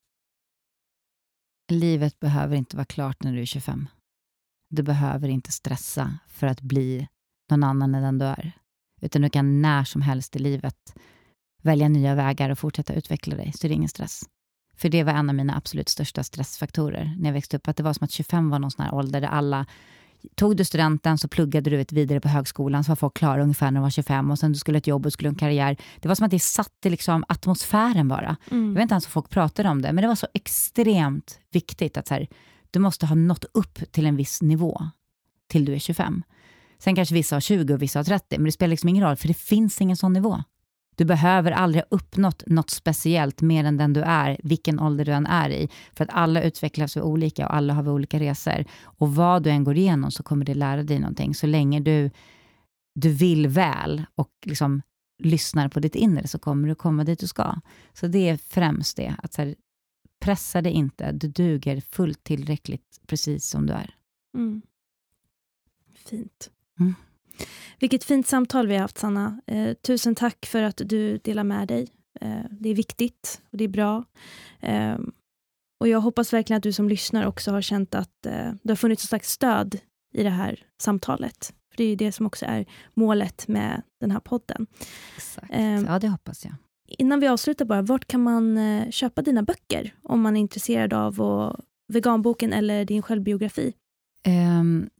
livet behöver inte vara klart när du är 25. Du behöver inte stressa för att bli någon annan än den du är. Utan du kan när som helst i livet välja nya vägar och fortsätta utveckla dig, så det är ingen stress. För det var en av mina absolut största stressfaktorer när jag växte upp. Att det var som att 25 var någon sån här ålder där alla Tog du studenten så pluggade du ett vidare på högskolan, så var folk klara ungefär när de var 25 och sen du skulle ett jobb och skulle en karriär. Det var som att det satte liksom atmosfären bara. Jag vet inte ens om folk pratade om det, men det var så extremt viktigt att så här, du måste ha nått upp till en viss nivå till du är 25. Sen kanske vissa har 20 och vissa har 30, men det spelar liksom ingen roll, för det finns ingen sån nivå. Du behöver aldrig ha uppnått något speciellt mer än den du är, vilken ålder du än är i. För att alla utvecklas vi olika och alla har vi olika resor. Och vad du än går igenom så kommer det lära dig någonting. Så länge du, du vill väl och liksom lyssnar på ditt inre så kommer du komma dit du ska. Så det är främst det, att här, pressa dig inte, du duger fullt tillräckligt precis som du är. Mm. Fint. Mm. Vilket fint samtal vi har haft, Sanna. Eh, tusen tack för att du delar med dig. Eh, det är viktigt och det är bra. Eh, och Jag hoppas verkligen att du som lyssnar också har känt att eh, det har funnits ett slags stöd i det här samtalet. För Det är ju det som också är målet med den här podden. Exakt. Ehm. ja, det hoppas jag. Innan vi avslutar bara, vart kan man eh, köpa dina böcker om man är intresserad av och, veganboken eller din självbiografi?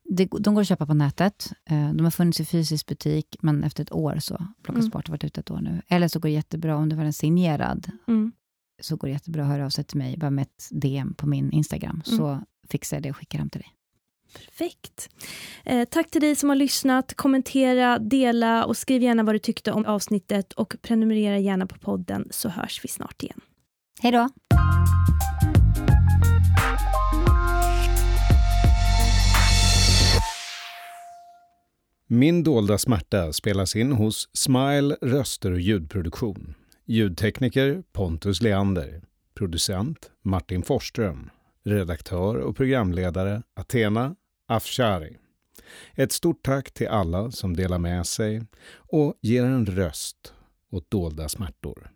Det, de går att köpa på nätet. Eh, de har funnits i fysisk butik, men efter ett år så plockas Mm. bort. Har varit ute ett år nu. Eller så går det jättebra, om det var en signerad, Mm. så går det jättebra att höra av sig till mig, bara med ett DM på min Instagram, Mm. så fixar jag det och skickar hem till dig. Perfekt. Eh, tack till dig som har lyssnat. Kommentera, dela och skriv gärna vad du tyckte om avsnittet och prenumerera gärna på podden så hörs vi snart igen. Hej då! Min dolda smärta spelas in hos Smile röster och ljudproduktion. Ljudtekniker Pontus Leander. Producent Martin Forsström. Redaktör och programledare Athena Afshari. Ett stort tack till alla som delar med sig och ger en röst åt dolda smärtor.